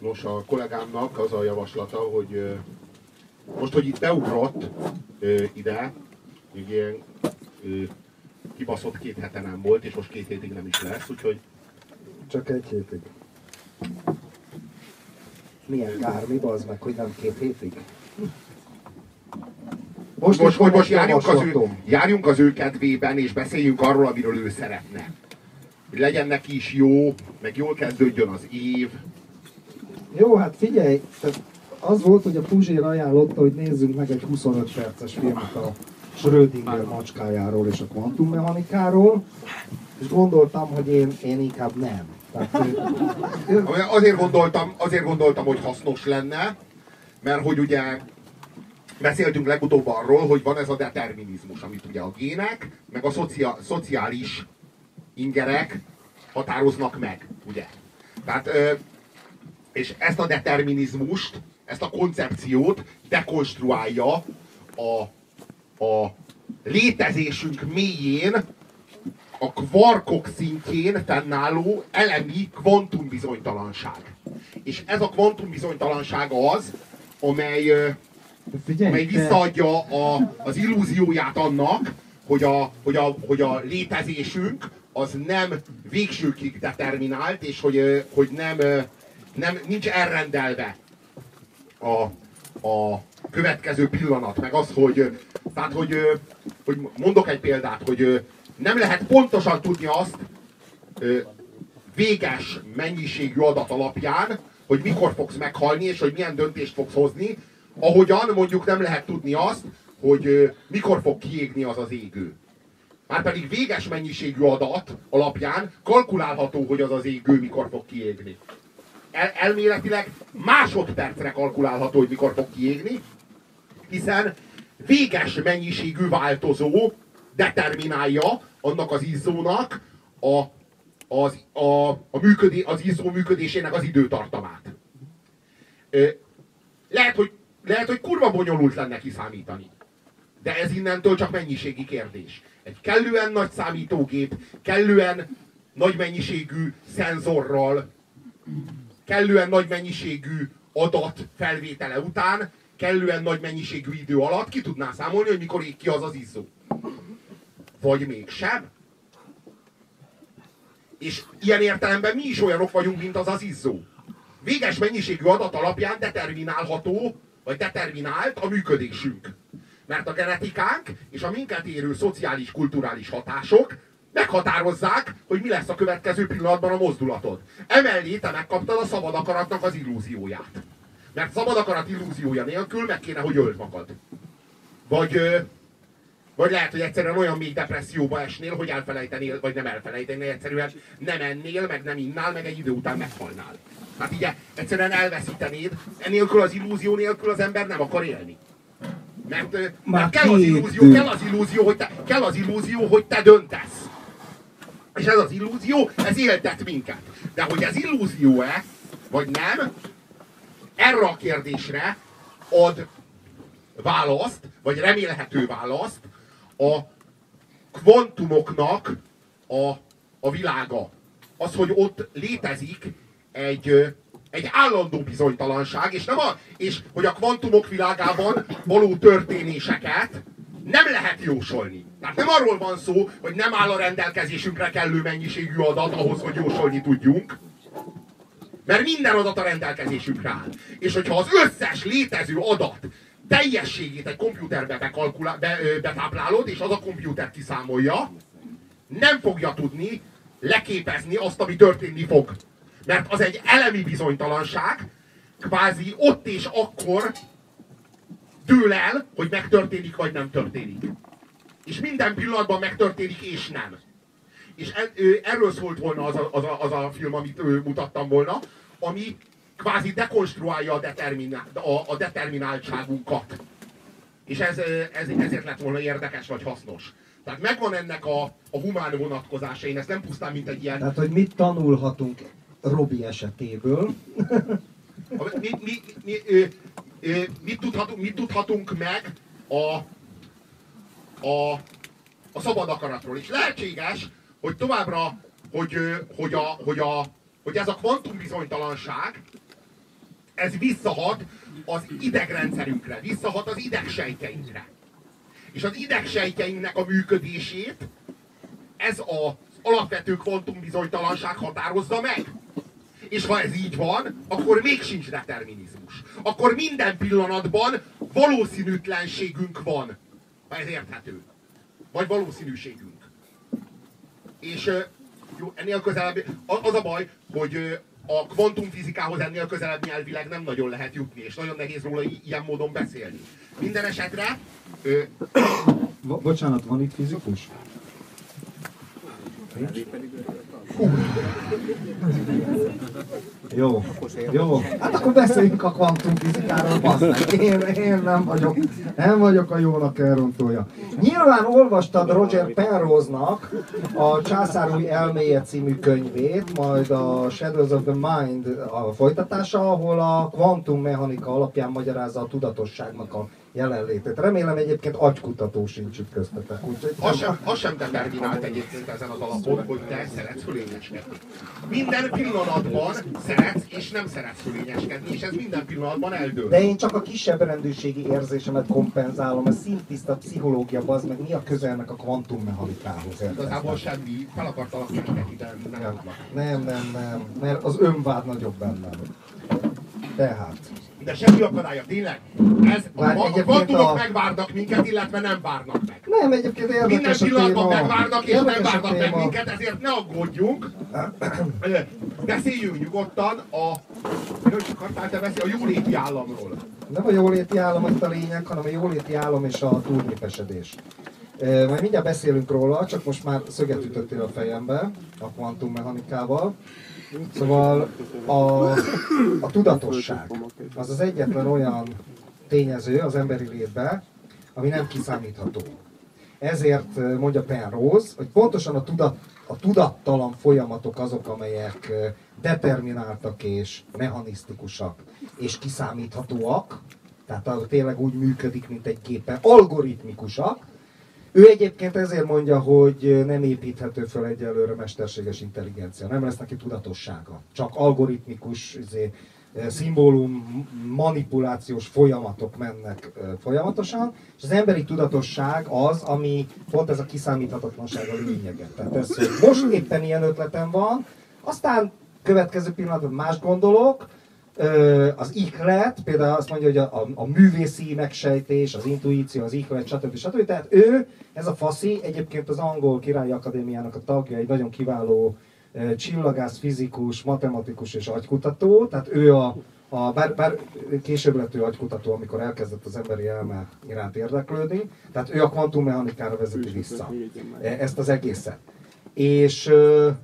Nos, a kollégámnak az a javaslata, hogy most, hogy itt beugrott ide, még ilyen kibaszott két hete nem volt, és most két hétig nem is lesz, úgyhogy... Csak egy hétig. Milyen kár, mi az meg, hogy nem két hétig? Most, most, hogy most járjunk az, ő, járjunk az ő kedvében, és beszéljünk arról, amiről ő szeretne. Hogy legyen neki is jó, meg jól kezdődjön az év. Jó, hát figyelj, az volt, hogy a Puzsér ajánlotta, hogy nézzünk meg egy 25 perces filmet a Schrödinger macskájáról és a kvantummechanikáról, és gondoltam, hogy én, én inkább nem. Tehát, azért, gondoltam, azért gondoltam, hogy hasznos lenne, mert hogy ugye beszéltünk legutóbb arról, hogy van ez a determinizmus, amit ugye a gének, meg a szocia, szociális ingerek határoznak meg, ugye. Tehát, és ezt a determinizmust, ezt a koncepciót dekonstruálja a, a létezésünk mélyén a kvarkok szintjén fennálló elemi kvantumbizonytalanság. És ez a kvantumbizonytalanság az, amely, Figyelj, amely visszaadja a, az illúzióját annak, hogy a, hogy, a, hogy a létezésünk az nem végsőkig determinált, és hogy, hogy nem, nem, nincs elrendelve a, a következő pillanat, meg az, hogy, tehát, hogy, hogy mondok egy példát, hogy nem lehet pontosan tudni azt véges mennyiségű adat alapján, hogy mikor fogsz meghalni, és hogy milyen döntést fogsz hozni, ahogyan mondjuk nem lehet tudni azt, hogy mikor fog kiégni az az égő. Márpedig véges mennyiségű adat alapján kalkulálható, hogy az az égő mikor fog kiégni. El, elméletileg másodpercre kalkulálható, hogy mikor fog kiégni, hiszen véges mennyiségű változó determinálja annak az izzónak a, az, a, a működé, az izzó működésének az időtartamát. Lehet, hogy, lehet, hogy kurva bonyolult lenne kiszámítani. De ez innentől csak mennyiségi kérdés. Egy kellően nagy számítógép, kellően nagy mennyiségű szenzorral, kellően nagy mennyiségű adat felvétele után, kellően nagy mennyiségű idő alatt ki tudná számolni, hogy mikor ég ki az az izzó. Vagy mégsem. És ilyen értelemben mi is olyanok vagyunk, mint az az izzó. Véges mennyiségű adat alapján determinálható, vagy determinált a működésünk. Mert a genetikánk és a minket érő szociális, kulturális hatások meghatározzák, hogy mi lesz a következő pillanatban a mozdulatod. Emellé te megkaptad a szabad akaratnak az illúzióját. Mert szabad akarat illúziója nélkül meg kéne, hogy öld magad. Vagy, vagy lehet, hogy egyszerűen olyan mély depresszióba esnél, hogy elfelejtenél, vagy nem elfelejtenél, egyszerűen nem ennél, meg nem innál, meg egy idő után meghalnál. Hát ugye egyszerűen elveszítenéd, ennélkül az illúzió nélkül az ember nem akar élni. Mert, mert kell, az illúzió, kell az illúzió, hogy te, kell az illúzió, hogy te döntesz. És ez az illúzió, ez éltet minket. De hogy ez illúzió-e, vagy nem, erre a kérdésre ad választ, vagy remélhető választ a kvantumoknak a, a világa. Az, hogy ott létezik egy, egy állandó bizonytalanság, és, nem a, és hogy a kvantumok világában való történéseket nem lehet jósolni. Tehát nem arról van szó, hogy nem áll a rendelkezésünkre kellő mennyiségű adat ahhoz, hogy jósolni tudjunk, mert minden adat a rendelkezésünkre áll. És hogyha az összes létező adat teljességét egy kompjúterbe bekalkulá, be, betáplálod, és az a kompjúter kiszámolja, nem fogja tudni leképezni azt, ami történni fog. Mert az egy elemi bizonytalanság, kvázi ott és akkor dől el, hogy megtörténik vagy nem történik. És minden pillanatban megtörténik és nem. És erről szólt volna az a, az a, az a film, amit mutattam volna, ami kvázi dekonstruálja a, determinál, a, a determináltságunkat. És ez, ez, ezért lett volna érdekes vagy hasznos. Tehát megvan ennek a, a humán vonatkozása, én ezt nem pusztán, mint egy ilyen... Tehát, hogy mit tanulhatunk Robi esetéből? mi, mi, mi, mi, mit, tudhatunk, mit tudhatunk meg a, a, a szabad akaratról. És lehetséges, hogy továbbra, hogy, hogy, a, hogy, a, hogy ez a kvantum bizonytalanság, ez visszahat az idegrendszerünkre, visszahat az idegsejtjeinkre. És az idegsejtjeinknek a működését ez az alapvető kvantumbizonytalanság határozza meg. És ha ez így van, akkor még sincs determinizmus. Akkor minden pillanatban valószínűtlenségünk van. Ez érthető. Vagy valószínűségünk. És jó, ennél közelebb, az a baj, hogy a kvantumfizikához ennél közelebb nyelvileg nem nagyon lehet jutni, és nagyon nehéz róla ilyen módon beszélni. Minden esetre... Ö... Bocsánat, van itt fizikus? Jó, jó. Hát akkor beszéljünk a kvantumfizikáról, basszak. Én, én nem vagyok, nem vagyok a jónak elrontója. Nyilván olvastad Roger Penrose-nak a Császár új elméje című könyvét, majd a Shadows of the Mind a folytatása, ahol a kvantummechanika alapján magyarázza a tudatosságnak a jelenlétét. Remélem egyébként agykutató sincs itt köztetek. Úgyhogy az, sem, az sem determinált egyébként ezen az alapon, hogy te szeretsz fölényeskedni. Minden pillanatban szeretsz és nem szeretsz fölényeskedni, és ez minden pillanatban eldől. De én csak a kisebb rendőrségi érzésemet kompenzálom, a szintiszta pszichológia, az meg mi a közelnek a kvantummechanikához. Igazából semmi, fel akartalak minket ide, nem, nem, nem, nem, mert az önvád nagyobb bennem. Tehát, de semmi akadálya, tényleg. Ez, a, a kvantumok a... megvárnak minket, illetve nem várnak meg. Nem, egyébként érdekes Minden pillanatban megvárnak és nem várnak meg minket, ezért ne aggódjunk. Beszéljünk nyugodtan a... Miről akartál te beszélni? A jóléti államról. Nem a jóléti állam itt a lényeg, hanem a jóléti állam és a túlnépesedés. Majd mindjárt beszélünk róla, csak most már szöget ütöttél a fejembe a kvantummechanikával. Szóval a, a tudatosság az az egyetlen olyan tényező az emberi létben, ami nem kiszámítható. Ezért mondja Penrose, hogy pontosan a, tudat, a tudattalan folyamatok azok, amelyek determináltak és mechanisztikusak és kiszámíthatóak, tehát tényleg úgy működik, mint egy gépen, algoritmikusak, ő egyébként ezért mondja, hogy nem építhető föl egyelőre mesterséges intelligencia. Nem lesz neki tudatossága. Csak algoritmikus izé, szimbólum manipulációs folyamatok mennek folyamatosan, és az emberi tudatosság az, ami pont ez a kiszámíthatatlanság a lényege. Tehát ez, most éppen ilyen ötletem van, aztán következő pillanatban más gondolok, az ihlet, például azt mondja, hogy a, a, a művészi megsejtés, az intuíció, az ihlet, stb. stb. Tehát ő, ez a faszi, egyébként az Angol Királyi Akadémiának a tagja, egy nagyon kiváló csillagász, fizikus, matematikus és agykutató, tehát ő a, a bár, bár később lett ő agykutató, amikor elkezdett az emberi elme iránt érdeklődni, tehát ő a kvantummechanikára vezeti vissza ezt az egészet. És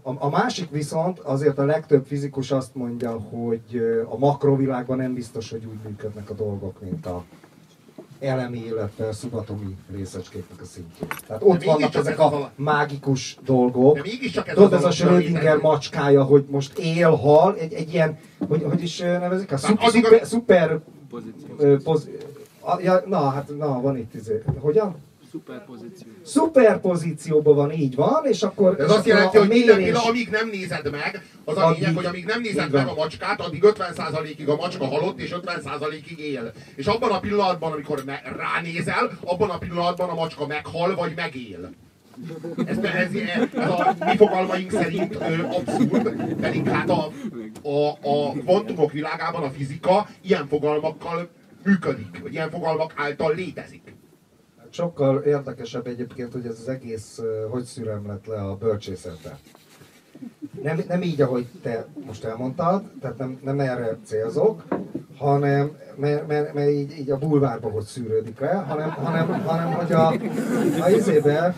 a, másik viszont, azért a legtöbb fizikus azt mondja, hogy a makrovilágban nem biztos, hogy úgy működnek a dolgok, mint a elemi, illetve szubatomi részecskéknek a szintjén. Tehát ott de vannak ezek a, a mágikus dolgok. De Tudod, ez a Schrödinger macskája, hogy most él, hal, egy, egy ilyen, hogy, hogy is nevezik? A szuper, szuper, szuper pozíció. Poz, ja, na, hát na, van itt, izé, hogyan? Szuperpozíció. Szuperpozícióban van, így van, és akkor... Ez azt jelenti, hogy minden pillanat, amíg nem nézed meg, az a lényeg, hogy amíg nem nézed meg a macskát, addig 50%-ig a macska halott, és 50%-ig él. És abban a pillanatban, amikor ránézel, abban a pillanatban a macska meghal, vagy megél. Ez, ez, ez a mi fogalmaink szerint ö, abszurd, pedig hát a, a, a kvantumok világában a fizika ilyen fogalmakkal működik, vagy ilyen fogalmak által létezik. Sokkal érdekesebb egyébként, hogy ez az egész hogy szürem lett le a bölcsészete. Nem, nem így, ahogy te most elmondtad, tehát nem, nem erre célzok, hanem mert, mert, mert így, így a bulvárba hogy szűrődik le, hanem, hanem, hanem hogy a, a izébe,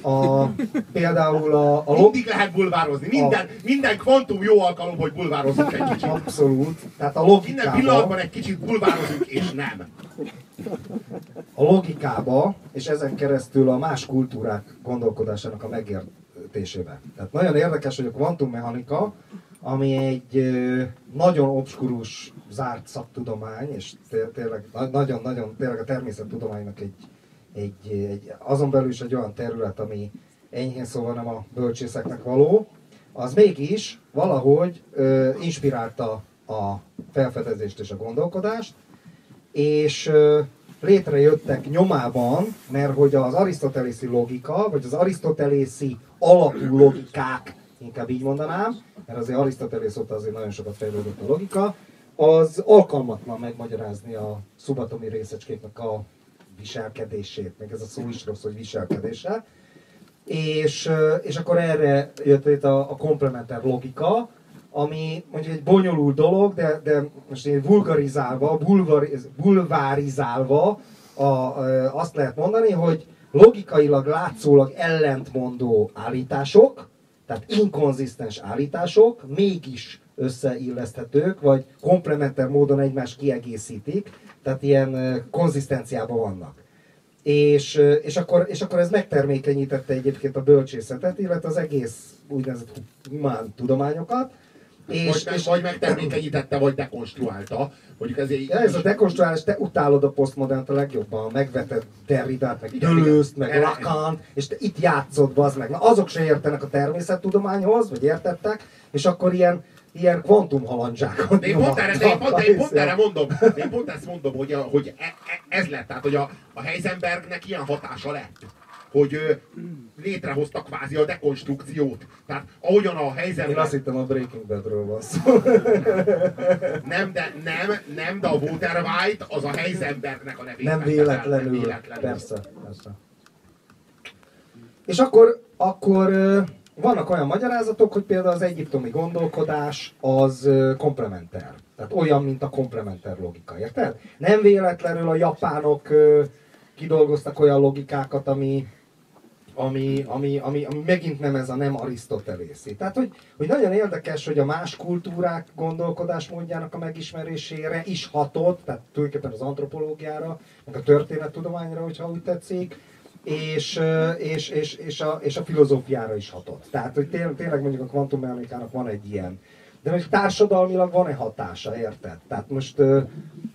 a, például a, a Mindig lehet bulvározni. Minden, a, minden kvantum jó alkalom, hogy bulvározunk egy kicsit. Abszolút. Tehát a logikában... Minden pillanatban egy kicsit bulvározunk, és nem. A logikába, és ezen keresztül a más kultúrák gondolkodásának a megértésébe. Tehát nagyon érdekes, hogy a kvantummechanika, ami egy nagyon obskurus, zárt szaktudomány, és tényleg nagyon-nagyon tényleg a természettudománynak egy egy, egy, azon belül is egy olyan terület, ami enyhén szóval nem a bölcsészeknek való, az mégis valahogy ö, inspirálta a, felfedezést és a gondolkodást, és létrejöttek nyomában, mert hogy az arisztotelészi logika, vagy az arisztotelészi alapú logikák, inkább így mondanám, mert azért Arisztotelész óta azért nagyon sokat fejlődött a logika, az alkalmatlan megmagyarázni a szubatomi részecskéknek a viselkedését, meg ez a szó is rossz, hogy viselkedése. És, és akkor erre jött itt a, a komplementer logika, ami mondjuk egy bonyolult dolog, de, de most én vulgarizálva, bulvariz, bulvárizálva a, a, azt lehet mondani, hogy logikailag látszólag ellentmondó állítások, tehát inkonzisztens állítások, mégis összeilleszthetők, vagy komplementer módon egymást kiegészítik, tehát ilyen konzisztenciában vannak. És, és, akkor, és akkor ez megtermékenyítette egyébként a bölcsészetet, illetve az egész úgynevezett humán tudományokat, és, vagy, és, vagy megtermékenyítette, vagy dekonstruálta. Mondjuk ezért, ja, ez a dekonstruálás, te utálod a posztmodernt a legjobban, megveted Derridát, meg Deleuze-t, meg Lacan, és te itt játszod, bazd meg. Na, azok se értenek a természettudományhoz, vagy értettek, és akkor ilyen ilyen kvantumhalandzsákot de én pont, erre, de én, pont, én pont erre mondom, én pont ezt mondom, hogy, hogy e, e, ez lett, tehát hogy a, a Heisenbergnek ilyen hatása lett hogy ö, létrehozta kvázi a dekonstrukciót. Tehát ahogyan a Heisenberg... Én azt hittem a Breaking Badről van szó. nem, de, nem, nem, de a Walter White az a Heisenbergnek a nevét. Nem véletlenül, nem véletlenül. Persze, persze. És akkor, akkor vannak olyan magyarázatok, hogy például az egyiptomi gondolkodás az komplementer. Tehát olyan, mint a komplementer logika, érted? Nem véletlenül a japánok kidolgoztak olyan logikákat, ami, ami, ami, ami, ami megint nem ez a nem arisztotelészi. Tehát, hogy, hogy nagyon érdekes, hogy a más kultúrák gondolkodásmódjának a megismerésére is hatott, tehát tulajdonképpen az antropológiára, meg a történettudományra, hogyha úgy tetszik, és, és, és, és, a, és a filozófiára is hatott. Tehát, hogy tényleg, mondjuk a kvantummechanikának van egy ilyen de most társadalmilag van-e hatása, érted? Tehát most uh,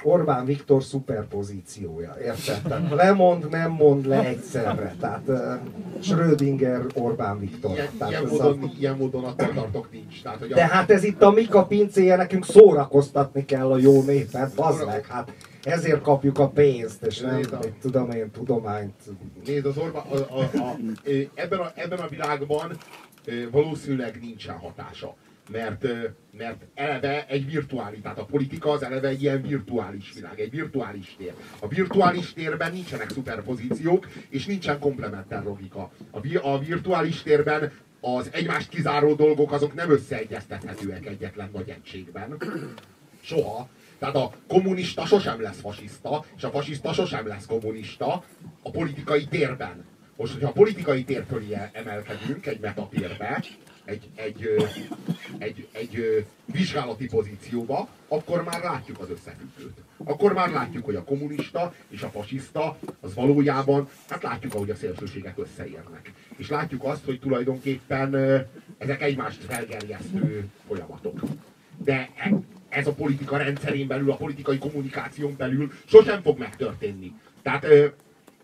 Orbán Viktor szuperpozíciója, érted? Tehát lemond, nem mond le egyszerre. Tehát uh, Schrödinger, Orbán Viktor. Ilyen, Tehát ilyen, módon, a... ilyen módon attól tartok nincs. Tehát, hogy a... De hát ez itt a Mika pincéje, nekünk szórakoztatni kell a jó népet, bazd meg, hát ezért kapjuk a pénzt, és nem, a... tudom én, tudományt. Nézd, az Orbán, a, a, a, ebben, a, ebben a világban valószínűleg nincsen hatása mert, mert eleve egy virtuális, tehát a politika az eleve egy ilyen virtuális világ, egy virtuális tér. A virtuális térben nincsenek szuperpozíciók, és nincsen komplementer logika. A, a virtuális térben az egymást kizáró dolgok azok nem összeegyeztethetőek egyetlen nagy egységben. Soha. Tehát a kommunista sosem lesz fasiszta, és a fasiszta sosem lesz kommunista a politikai térben. Most, hogyha a politikai tér fölé emelkedünk egy metatérbe, egy, egy, egy, egy vizsgálati pozícióba, akkor már látjuk az összefüggőt. Akkor már látjuk, hogy a kommunista és a fasiszta az valójában, hát látjuk, ahogy a szélsőségek összeérnek. És látjuk azt, hogy tulajdonképpen ezek egymást felgerjesztő folyamatok. De e, ez a politika rendszerén belül, a politikai kommunikáción belül sosem fog megtörténni. Tehát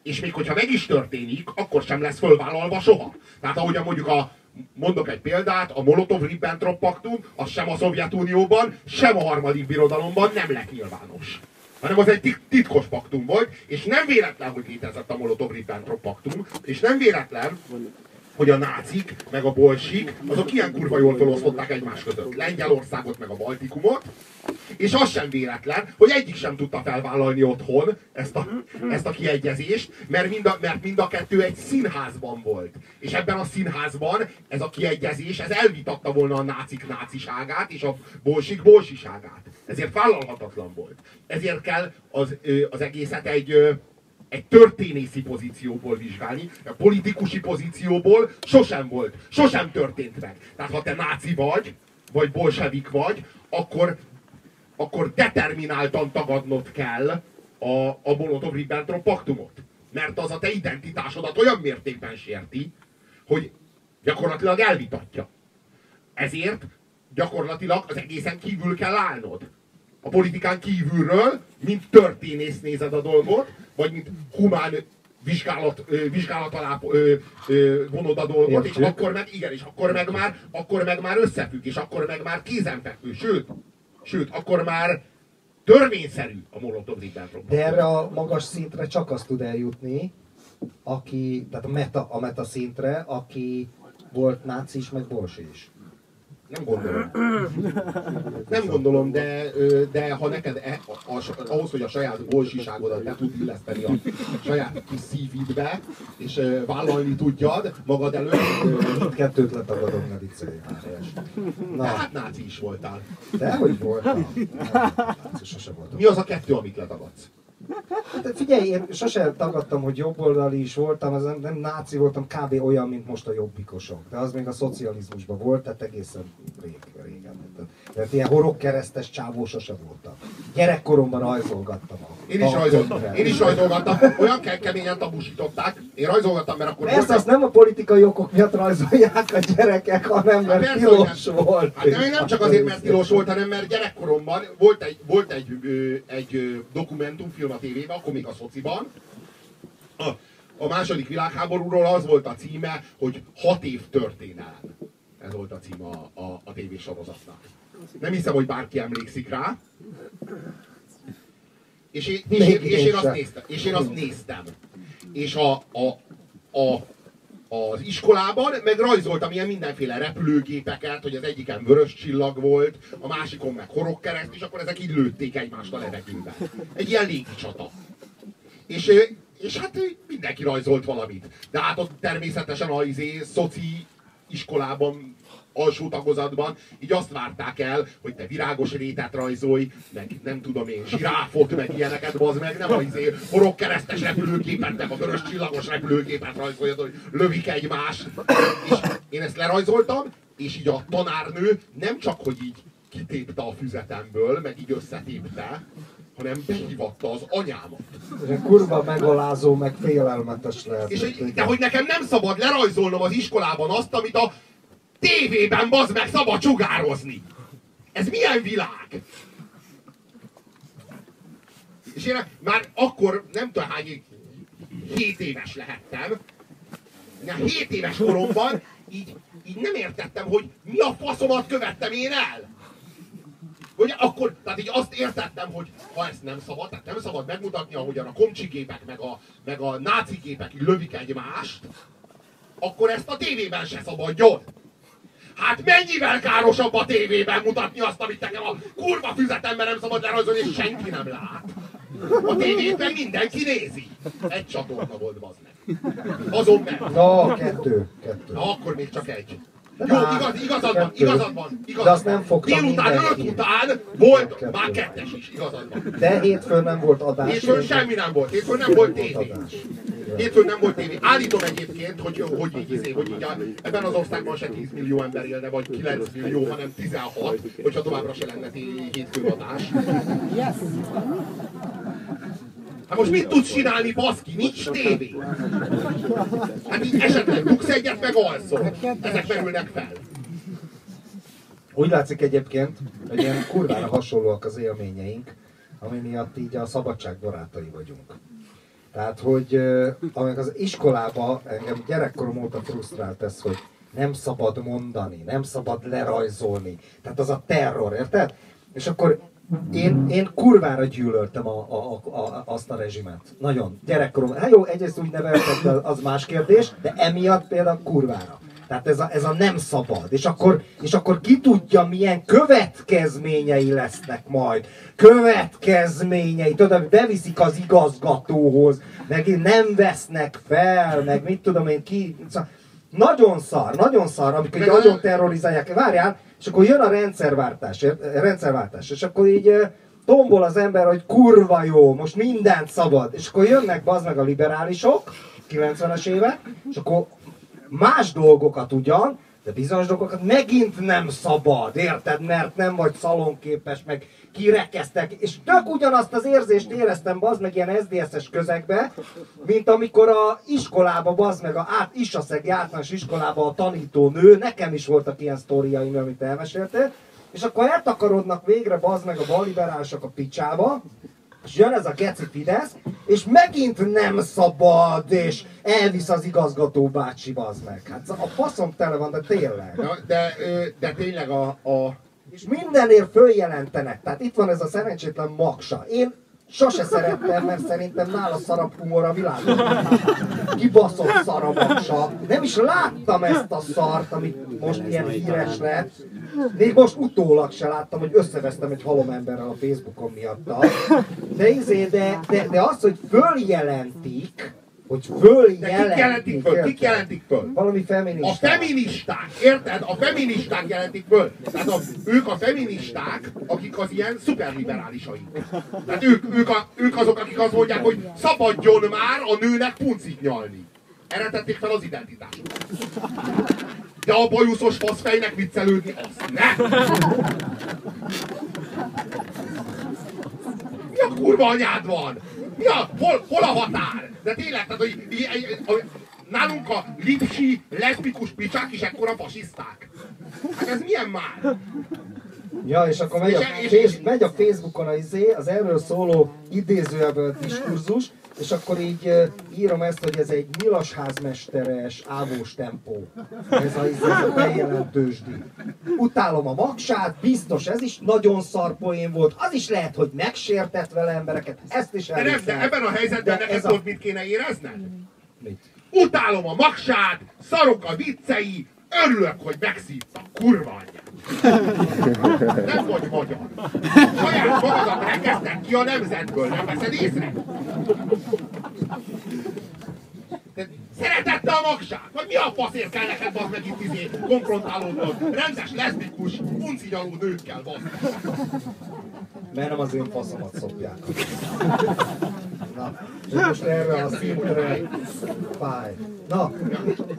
és még hogyha meg is történik, akkor sem lesz fölvállalva soha. Tehát ahogyan mondjuk a mondok egy példát, a Molotov-Ribbentrop paktum, az sem a Szovjetunióban, sem a harmadik birodalomban nem lett nyilvános. Hanem az egy titkos paktum volt, és nem véletlen, hogy létezett a Molotov-Ribbentrop paktum, és nem véletlen, hogy a nácik, meg a bolsik, azok ilyen kurva jól felosztották egymás között. Lengyelországot, meg a Baltikumot, és az sem véletlen, hogy egyik sem tudta felvállalni otthon ezt a, ezt a kiegyezést, mert mind, a, mert mind a kettő egy színházban volt. És ebben a színházban ez a kiegyezés, ez elvitatta volna a nácik náciságát és a bolsik bolsiságát. Ezért vállalhatatlan volt. Ezért kell az, az egészet egy, egy történészi pozícióból vizsgálni, a politikusi pozícióból sosem volt, sosem történt meg. Tehát ha te náci vagy, vagy bolsevik vagy, akkor, akkor determináltan tagadnod kell a, a Molotov-Ribbentrop paktumot. Mert az a te identitásodat olyan mértékben sérti, hogy gyakorlatilag elvitatja. Ezért gyakorlatilag az egészen kívül kell állnod a politikán kívülről, mint történész nézed a dolgot, vagy mint humán vizsgálat, vizsgálat alá vonod a dolgot, és akkor meg, igen, és akkor meg már, akkor meg már összefügg, és akkor meg már kézenfekvő, sőt, Sőt, akkor már törvényszerű a Molotov-Ribbentrop. De erre a magas szintre csak azt tud eljutni, aki, tehát a meta, a meta szintre, aki volt náci is, meg bolsi is. Nem gondolom. Nem gondolom, de, de ha neked e, a, a, ahhoz, hogy a saját bolsiságodat be tud illeszteni a saját kis szívidbe, és vállalni tudjad magad előtt, ö, Mindkettőt letagadom, ne viccelj már. Na, hát náci is voltál. de hogy voltam? Nem, sose voltam. Mi az a kettő, amit letagadsz? Hát figyelj, én sose tagadtam, hogy jobboldali is voltam, az nem, nem náci voltam, kb. olyan, mint most a jobbikosok. De az még a szocializmusban volt, tehát egészen rég, régen. Tehát, ilyen horogkeresztes csávó sose voltam. Gyerekkoromban rajzolgattam a Én is, könyvre. én is rajzolgattam, olyan ke- keményen tabusították. Én rajzolgattam, mert akkor volt azt nem a politikai okok miatt rajzolják a gyerekek, hanem mert persze, tilos volt. Hát de nem csak azért, mert tilos volt, hanem mert gyerekkoromban volt egy, volt egy, ö, egy dokumentumfilm a tévében, akkor még a szociban. A, a második világháborúról az volt a címe, hogy hat év történelem. Ez volt a címe a, a, a tévésorozatnak. Nem hiszem, hogy bárki emlékszik rá. És én, és, én, és, én, azt néztem, és én azt néztem. És a, a, a, az iskolában meg rajzoltam ilyen mindenféle repülőgépeket, hogy az egyiken vörös csillag volt, a másikon meg horogkereszt, és akkor ezek így lőtték egymást a levegőbe. Egy ilyen légicsata. És, és hát mindenki rajzolt valamit. De hát ott természetesen a izé, szoci iskolában, alsó tagozatban, így azt várták el, hogy te virágos rétet rajzolj, meg nem tudom én, zsiráfot, meg ilyeneket, bazd meg, nem a izé, horogkeresztes repülőgépet, meg a vörös csillagos repülőgépet rajzoljad, hogy lövik egymást. És én ezt lerajzoltam, és így a tanárnő nem csak, hogy így kitépte a füzetemből, meg így összetépte, hanem behívatta az anyámat. Egy kurva megalázó, meg félelmetes lehet. És de hogy nekem nem szabad lerajzolnom az iskolában azt, amit a tévében bazd meg szabad sugározni. Ez milyen világ? És én már akkor nem tudom hány 7 éves lehettem. De 7 éves koromban így, így nem értettem, hogy mi a faszomat követtem én el. Hogy akkor, tehát így azt értettem, hogy ha ezt nem szabad, tehát nem szabad megmutatni, ahogyan a komcsigépek, meg a, meg a náci gépek így lövik egymást, akkor ezt a tévében se szabadjon. Hát mennyivel károsabb a tévében mutatni azt, amit nekem a kurva füzetemben nem szabad lerajzolni, és senki nem lát. A tévében mindenki nézi. Egy csatorna volt, bazd meg. Azon meg. Na, kettő, kettő. Na, akkor még csak egy. Jó, igaz, igazad van, igazad van, igazad De azt nem fogta Délután öt után volt Kettő. már kettes is, igazad van. De hétfőn nem volt adás. Hétfőn semmi nem volt, hétfőn nem volt tévé. Hétfőn nem volt tévé. Állítom egyébként, hogy, hogy, így, izé, hogy így a, ebben az országban se 10 millió ember élne, vagy 9 millió, hanem 16, hogyha továbbra se lenne té- hétfőn adás. Hát most mit tudsz csinálni, baszki? Nincs tévé. Hát így esetleg dugsz egyet, meg alszol. Ezek merülnek fel. Úgy látszik egyébként, hogy ilyen kurvára hasonlóak az élményeink, ami miatt így a szabadság barátai vagyunk. Tehát, hogy amíg az iskolába engem gyerekkorom óta frusztrált ez, hogy nem szabad mondani, nem szabad lerajzolni. Tehát az a terror, érted? És akkor én, én kurvára gyűlöltem a, a, a, a, azt a rezsimet. Nagyon. Gyerekkorom. Hát jó, egyrészt úgy neveltek, az más kérdés, de emiatt például kurvára. Tehát ez a, ez a nem szabad. És akkor, és akkor ki tudja, milyen következményei lesznek majd. Következményei. Tudod, hogy beviszik az igazgatóhoz, meg nem vesznek fel, meg mit tudom én ki. Szóval nagyon szar, nagyon szar, amikor nagyon terrorizálják. Várjál, és akkor jön a rendszerváltás, ért- rendszerváltás, és akkor így eh, tombol az ember, hogy kurva jó, most mindent szabad. És akkor jönnek bazd meg a liberálisok, 90-es évek, és akkor más dolgokat ugyan, de bizonyos dolgokat megint nem szabad, érted? Mert nem vagy szalonképes, meg kirekeztek, és tök ugyanazt az érzést éreztem, bazd meg ilyen SZDSZ-es közegbe, mint amikor a iskolába, bazd meg a át, Isaszegi általános iskolába a tanítónő, nekem is voltak ilyen sztoriaim, amit elmeséltél, és akkor eltakarodnak végre, bazd meg a balliberálisok a picsába, és jön ez a geci Fidesz, és megint nem szabad, és elvisz az igazgató bácsi, bazd meg. Hát a faszom tele van, de tényleg. Na, de, de tényleg a, a, mindenért följelentenek. Tehát itt van ez a szerencsétlen maksa. Én sose szerettem, mert szerintem nála szarabb humor a világon. Kibaszott szar a maksa. Nem is láttam ezt a szart, amit most ilyen híres lett. Még most utólag se láttam, hogy összevesztem egy halom emberrel a Facebookon miatta. De, izé, de, de, de az, hogy följelentik, hogy De kik jelentik föl? Kik jelentik föl? Valami feministák. A feministák, érted? A feministák jelentik föl. Tehát a, ők a feministák, akik az ilyen szuperliberálisaink. Tehát ők, ők, a, ők azok, akik azt mondják, hogy szabadjon már a nőnek puncit nyalni. Erre tették fel az identitásukat. De a bajuszos faszfejnek viccelődni, azt ne! Mi a kurva anyád van? Mi a, hol, hol a határ? De tényleg, tehát, hogy, hogy nálunk a lipsi, leszbikus picsák is ekkora fasiszták. Hát ez milyen már? Ja, és akkor megy a, és, megy a Facebookon az, izé, az erről szóló idézőjelből diskurzus, és akkor így írom ezt, hogy ez egy nyilaszházmesteres ávós tempó. Ez a, ez a bejelentősdi. Utálom a magsát, biztos ez is nagyon szar poén volt, az is lehet, hogy megsértett vele embereket, ezt is el. De, de ebben a helyzetben neked ez a... mit kéne érezned? Mit? Utálom a magsát, szarok a viccei, örülök, hogy megszívta, kurva anyja. Nem vagy magyar. Saját magadat rekesztek ki a nemzetből, nem veszed észre? Szeretette a magsát? Vagy mi a faszért kell neked bazd meg itt izé konfrontálódnod? Rendes, leszbikus, puncinyaló nőkkel bazd Mert nem az én faszomat szopják. Na, most erre a szintre fáj. Na,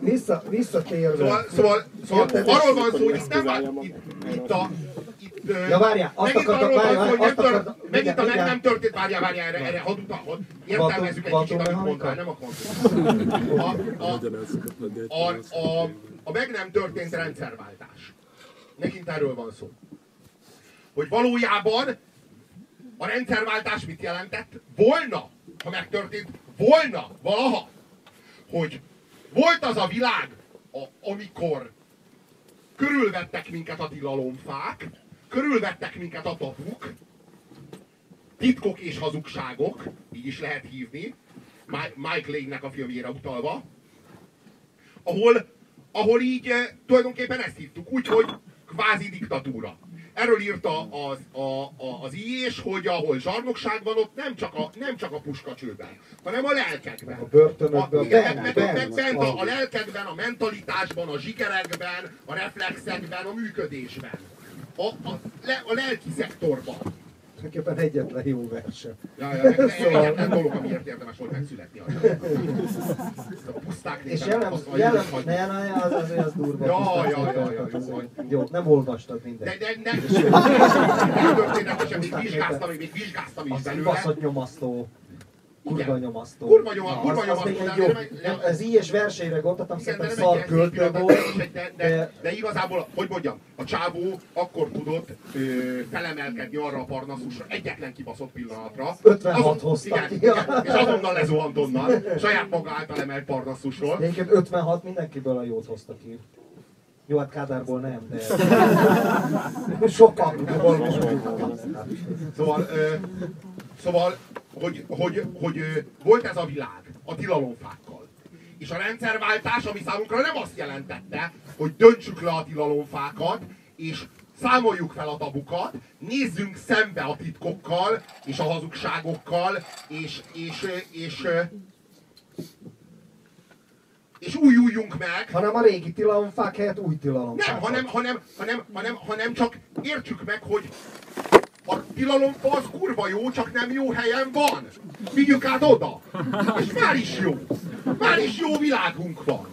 vissza, visszatérve. Szóval, szóval, szóval arról van szó, hogy itt nem itt, itt a Ja, várjál, azt akartam, várjál, azt akartam, megint a meg nem történt, várjál, várjál, erre, erre hadd utal, értelmezzük egy kicsit, amit mondtál, nem akarom. A, a, a, a, a meg nem történt rendszerváltás. Megint erről van szó. Hogy valójában a rendszerváltás mit jelentett? Volna, ha megtörtént, volna valaha, hogy volt az a világ, a, amikor körülvettek minket a tilalomfák, körülvettek minket a tabuk, titkok és hazugságok, így is lehet hívni, Mike Lane-nek a filmjére utalva, ahol, ahol így eh, tulajdonképpen ezt hívtuk, úgyhogy kvázi diktatúra. Erről írta az, a, a, az IÉS, hogy ahol zsarnokság van, ott nem csak a, nem csak a puskacsőben, hanem a lelkekben. A börtönökben. A, igen, meg, meg, meg bent a, a lelkedben, a mentalitásban, a zsikerekben, a reflexekben, a működésben. A, a, le, a lelki szektorban. Tulajdonképpen egyetlen jó verse. Ja, ja, meg, szóval... egyetlen dolog, amiért érdemes volt megszületni. A puszták És jelen, jelen, ne, ne, az, az, az durva. Ja, ja, ja, ja, jó, jó, nem olvastad minden. De, de, nem, nem történetesen, még vizsgáztam, még vizsgáztam is belőle. Az baszott nyomasztó. Kurva nyomasztó. Kurva nyomasztó. Kurva nyomasztó. Jó, ez ilyes versenyre gondoltam, szerintem szar költő volt. De, de, de, igazából, hogy mondjam, a csávó akkor tudott ö, felemelkedni arra a parnaszusra, egyetlen kibaszott pillanatra. 56 hoztak igen, igen, és azonnal lezuhant onnan, saját maga által emelt parnaszusról. Egyébként 56 mindenkiből a jót hoztak ki. Jó, hát Kádárból nem, de sokan. Szóval, ö, szóval hogy, hogy, hogy volt ez a világ a tilalomfákkal. És a rendszerváltás, ami számunkra nem azt jelentette, hogy döntsük le a tilalomfákat, és számoljuk fel a tabukat, nézzünk szembe a titkokkal, és a hazugságokkal, és, és, és, és újuljunk meg. Hanem a régi tilalomfák helyett új tilalomfák. Nem, hanem, hanem, hanem, hanem, hanem csak értsük meg, hogy a tilalomfa az kurva jó, csak nem jó helyen van. Vigyük át oda. És már is jó. Már is jó világunk van.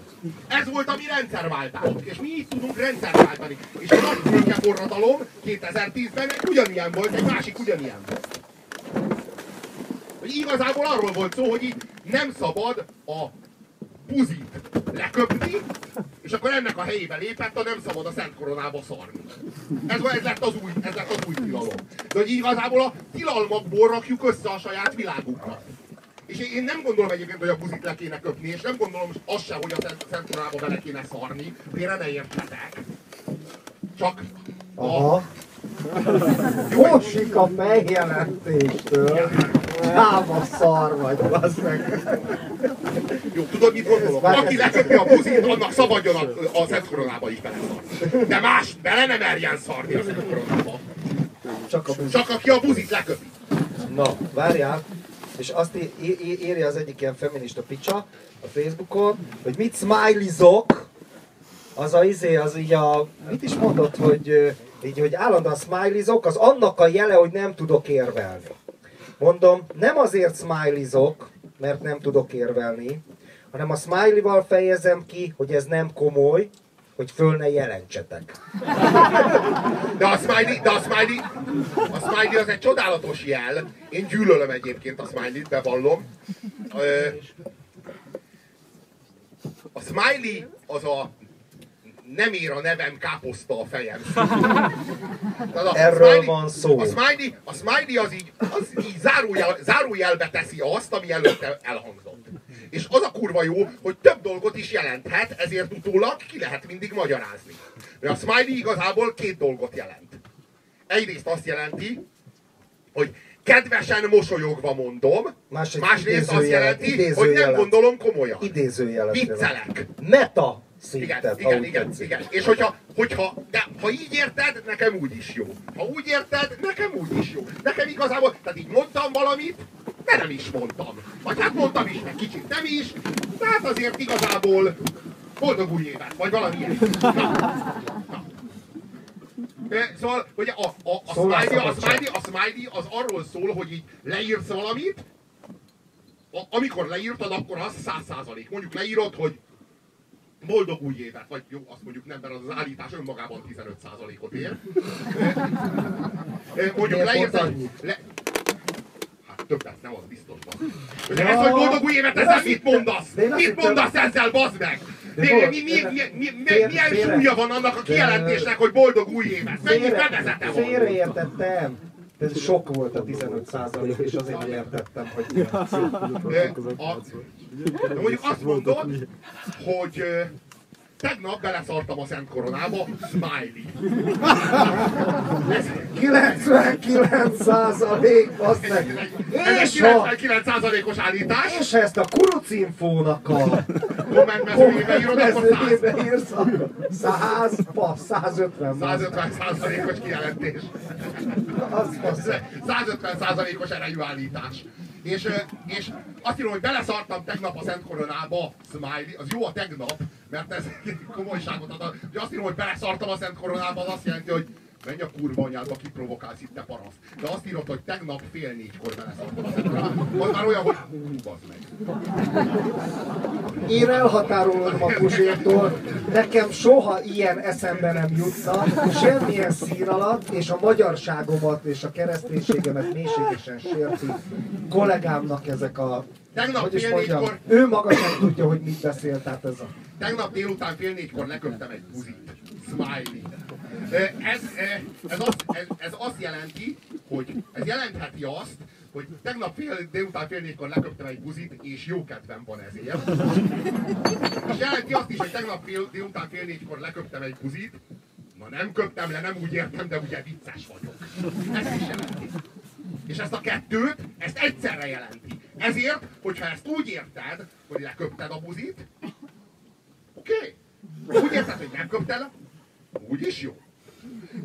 Ez volt a mi rendszerváltásunk, és mi így tudunk rendszerváltani. És a nagy forradalom 2010-ben ugyanilyen volt, egy másik ugyanilyen volt. Hogy igazából arról volt szó, hogy itt nem szabad a buzit leköpni, és akkor ennek a helyébe lépett a nem szabad a Szent Koronába szarni. Ez, ez, lett az új, ez lett az új tilalom. De hogy igazából a tilalmakból rakjuk össze a saját világunkat. És én nem gondolom egyébként, hogy a buzit le kéne köpni, és nem gondolom azt sem, hogy a Szent, Szent Koronába bele kéne szarni. Félre ne értsetek. Csak a, Hossik a fejjelentéstől. Hába szar vagy, bassz meg. Jó, tudod, mit gondolok? Aki leköpi a buzit, annak szabadjon a, a Szent Koronába is beleszarni. De más bele nem merjen szarni a Szent Koronába. Csak a Csak aki a buzit leköpi. Na, várjál. És azt írja az egyik ilyen feminista picsa a Facebookon, hogy mit smileyzok, az a izé, az így a, mit is mondott, hogy így, hogy állandóan smileyzok, az annak a jele, hogy nem tudok érvelni. Mondom, nem azért smileyzok, mert nem tudok érvelni, hanem a smiley-val fejezem ki, hogy ez nem komoly, hogy föl ne jelentsetek. De a smiley, de a smiley, a smiley az egy csodálatos jel. Én gyűlölöm egyébként a smiley-t, bevallom. A smiley az a nem ér a nevem káposzta a fejem. A Erről van szó. A smiley, a smiley az így, az így zárójel, zárójelbe teszi azt, ami előtte elhangzott. És az a kurva jó, hogy több dolgot is jelenthet, ezért utólag ki lehet mindig magyarázni. Mert a smiley igazából két dolgot jelent. Egyrészt azt jelenti, hogy kedvesen mosolyogva mondom, Másrészt másrészt azt jelenti, hogy nem gondolom komolyan. Idézőjelet. Viccelek. Meta Igen, szintet, ha igen, úgy igen, tetszik. igen. És hogyha, hogyha, de ha így érted, nekem úgy is jó. Ha úgy érted, nekem úgy is jó. Nekem igazából, tehát így mondtam valamit, de nem is mondtam. Vagy hát mondtam is, meg kicsit nem is, de hát azért igazából boldog új évet, vagy valami ilyen. Na, na. Ö, Szóval, hogy a, a, a, smiley, a, smiley, a smiley az arról szól, hogy így leírsz valamit, a, amikor leírtad, akkor az száz százalék. Mondjuk leírod, hogy boldog új évet, vagy jó, azt mondjuk nem, mert az, az állítás önmagában 15%-ot ér. Ö, Mondjuk annyit? Le... Hát többet, nem az biztos van. De ez, hogy boldog új évet, ezzel mit mondasz? Mit mondasz ezzel, bazd meg? Mi, mi, mi, mi, mi, milyen súlya van annak a kijelentésnek, hogy boldog új évet? Mennyi fedezete van? félreértettem. Ez sok volt a 15 százalék, és azért nem értettem, hogy mi. Ö, a, de mondjuk azt mondod, hogy tegnap beleszartam a Szent Koronába, smiley. Ez, 99 százalék, azt meg. ez egy És ha, 99%-os állítás, és ezt a kurucinfónak a kommentmezőjébe írod, akkor 100. kommentmezőjébe írsz, a 100, pa, 150. 150%-os kijelentés. Az, az, 150%-os erejű állítás. És, és azt írom, hogy beleszartam tegnap a Szent Koronába, smiley, az jó a tegnap, mert ez komolyságot ad. Hogy azt írom, hogy beleszartam a Szent Koronába, az azt jelenti, hogy menj a kurva anyádba, kiprovokálsz itt te paraszt. De azt írod, hogy tegnap fél négykor Koronába, az már olyan, hogy hú, bazd meg. Én elhatárolódom a Puzsértól, nekem soha ilyen eszembe nem jutna, semmilyen szín alatt, és a magyarságomat és a kereszténységemet mélységesen sérti kollégámnak ezek a... Tegnap Hogy is fél mondjam, négykor- ő maga sem tudja, hogy mit beszél, tehát ez a... Tegnap délután fél négykor leköptem egy buzit. Smiley. Ez, ez, azt, ez, ez azt jelenti, hogy ez jelentheti azt, hogy tegnap fél, délután fél négykor leköptem egy buzit, és jó kedvem van ezért. És jelenti azt is, hogy tegnap fél, délután fél négykor leköptem egy buzit, Na nem köptem le, nem úgy értem, de ugye vicces vagyok. Ezt is jelenti. És ezt a kettőt, ezt egyszerre jelenti. Ezért, hogyha ezt úgy érted, hogy leköpted a buzit, oké? Okay. Úgy érted, hogy nem köpted le, úgy is jó.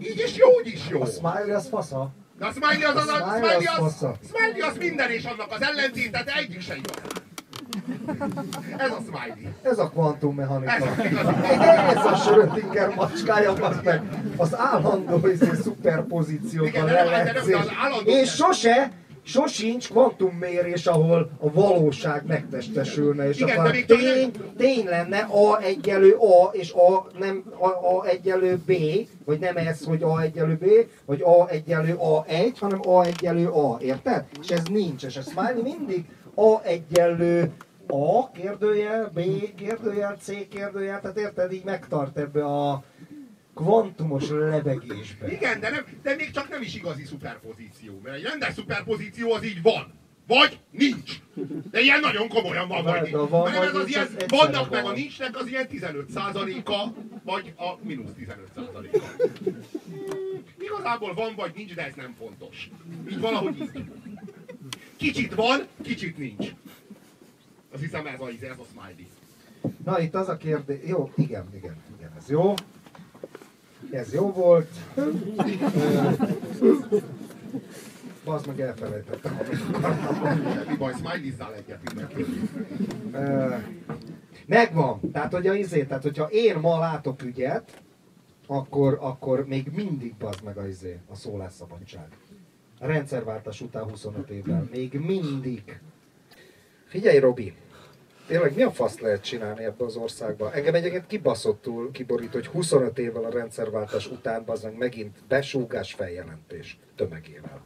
Így is jó, úgy is jó. A smiley az fasza. De a smiley az, az, A a, smiley az az, smiley az minden és annak az ellentéte, de egyik se igaz. Ez a smiley. Ez a kvantummechanika. Ez. Ez a Schrödinger macskája, az meg az állandó izé, Igen, szuperpozícióban de nem- de És sose, sosincs kvantummérés, ahol a valóság megtestesülne, és Igen, akkor még tény, tény lenne A egyelő A, és A nem A, A egyelő B, vagy nem ez, hogy A egyelő B, vagy A egyelő A1, hanem A egyelő A, érted? És ez nincs, és a Smiley mindig A egyelő A kérdőjel, B kérdőjel, C kérdőjel, tehát érted, így megtart ebbe a kvantumos lebegésbe. Igen, de, nem, de még csak nem is igazi szuperpozíció. Mert egy rendes szuperpozíció az így van. Vagy nincs. De ilyen nagyon komolyan van, vagy nincs. van, Mert ez az ilyen, vannak meg a nincsnek az ilyen 15%-a, vagy a mínusz 15%-a. igazából van vagy nincs, de ez nem fontos. Így valahogy így. Kicsit van, kicsit nincs. Azt hiszem ez a, ez a smiley. Na itt az a kérdés, jó, igen, igen, igen, ez jó. Ez jó volt. Bazd meg elfelejtettem. Mi baj, smiley-zzál egyet mindenki. Megvan. Tehát, hogy a izé, tehát, hogyha én ma látok ügyet, akkor, akkor még mindig bazd meg a izé, a szólásszabadság. A rendszerváltás után 25 évvel. Még mindig. Figyelj, Robi, tényleg mi a fasz lehet csinálni ebbe az országba? Engem egyébként kibaszottul kiborít, hogy 25 évvel a rendszerváltás után az meg megint besúgás feljelentés tömegével.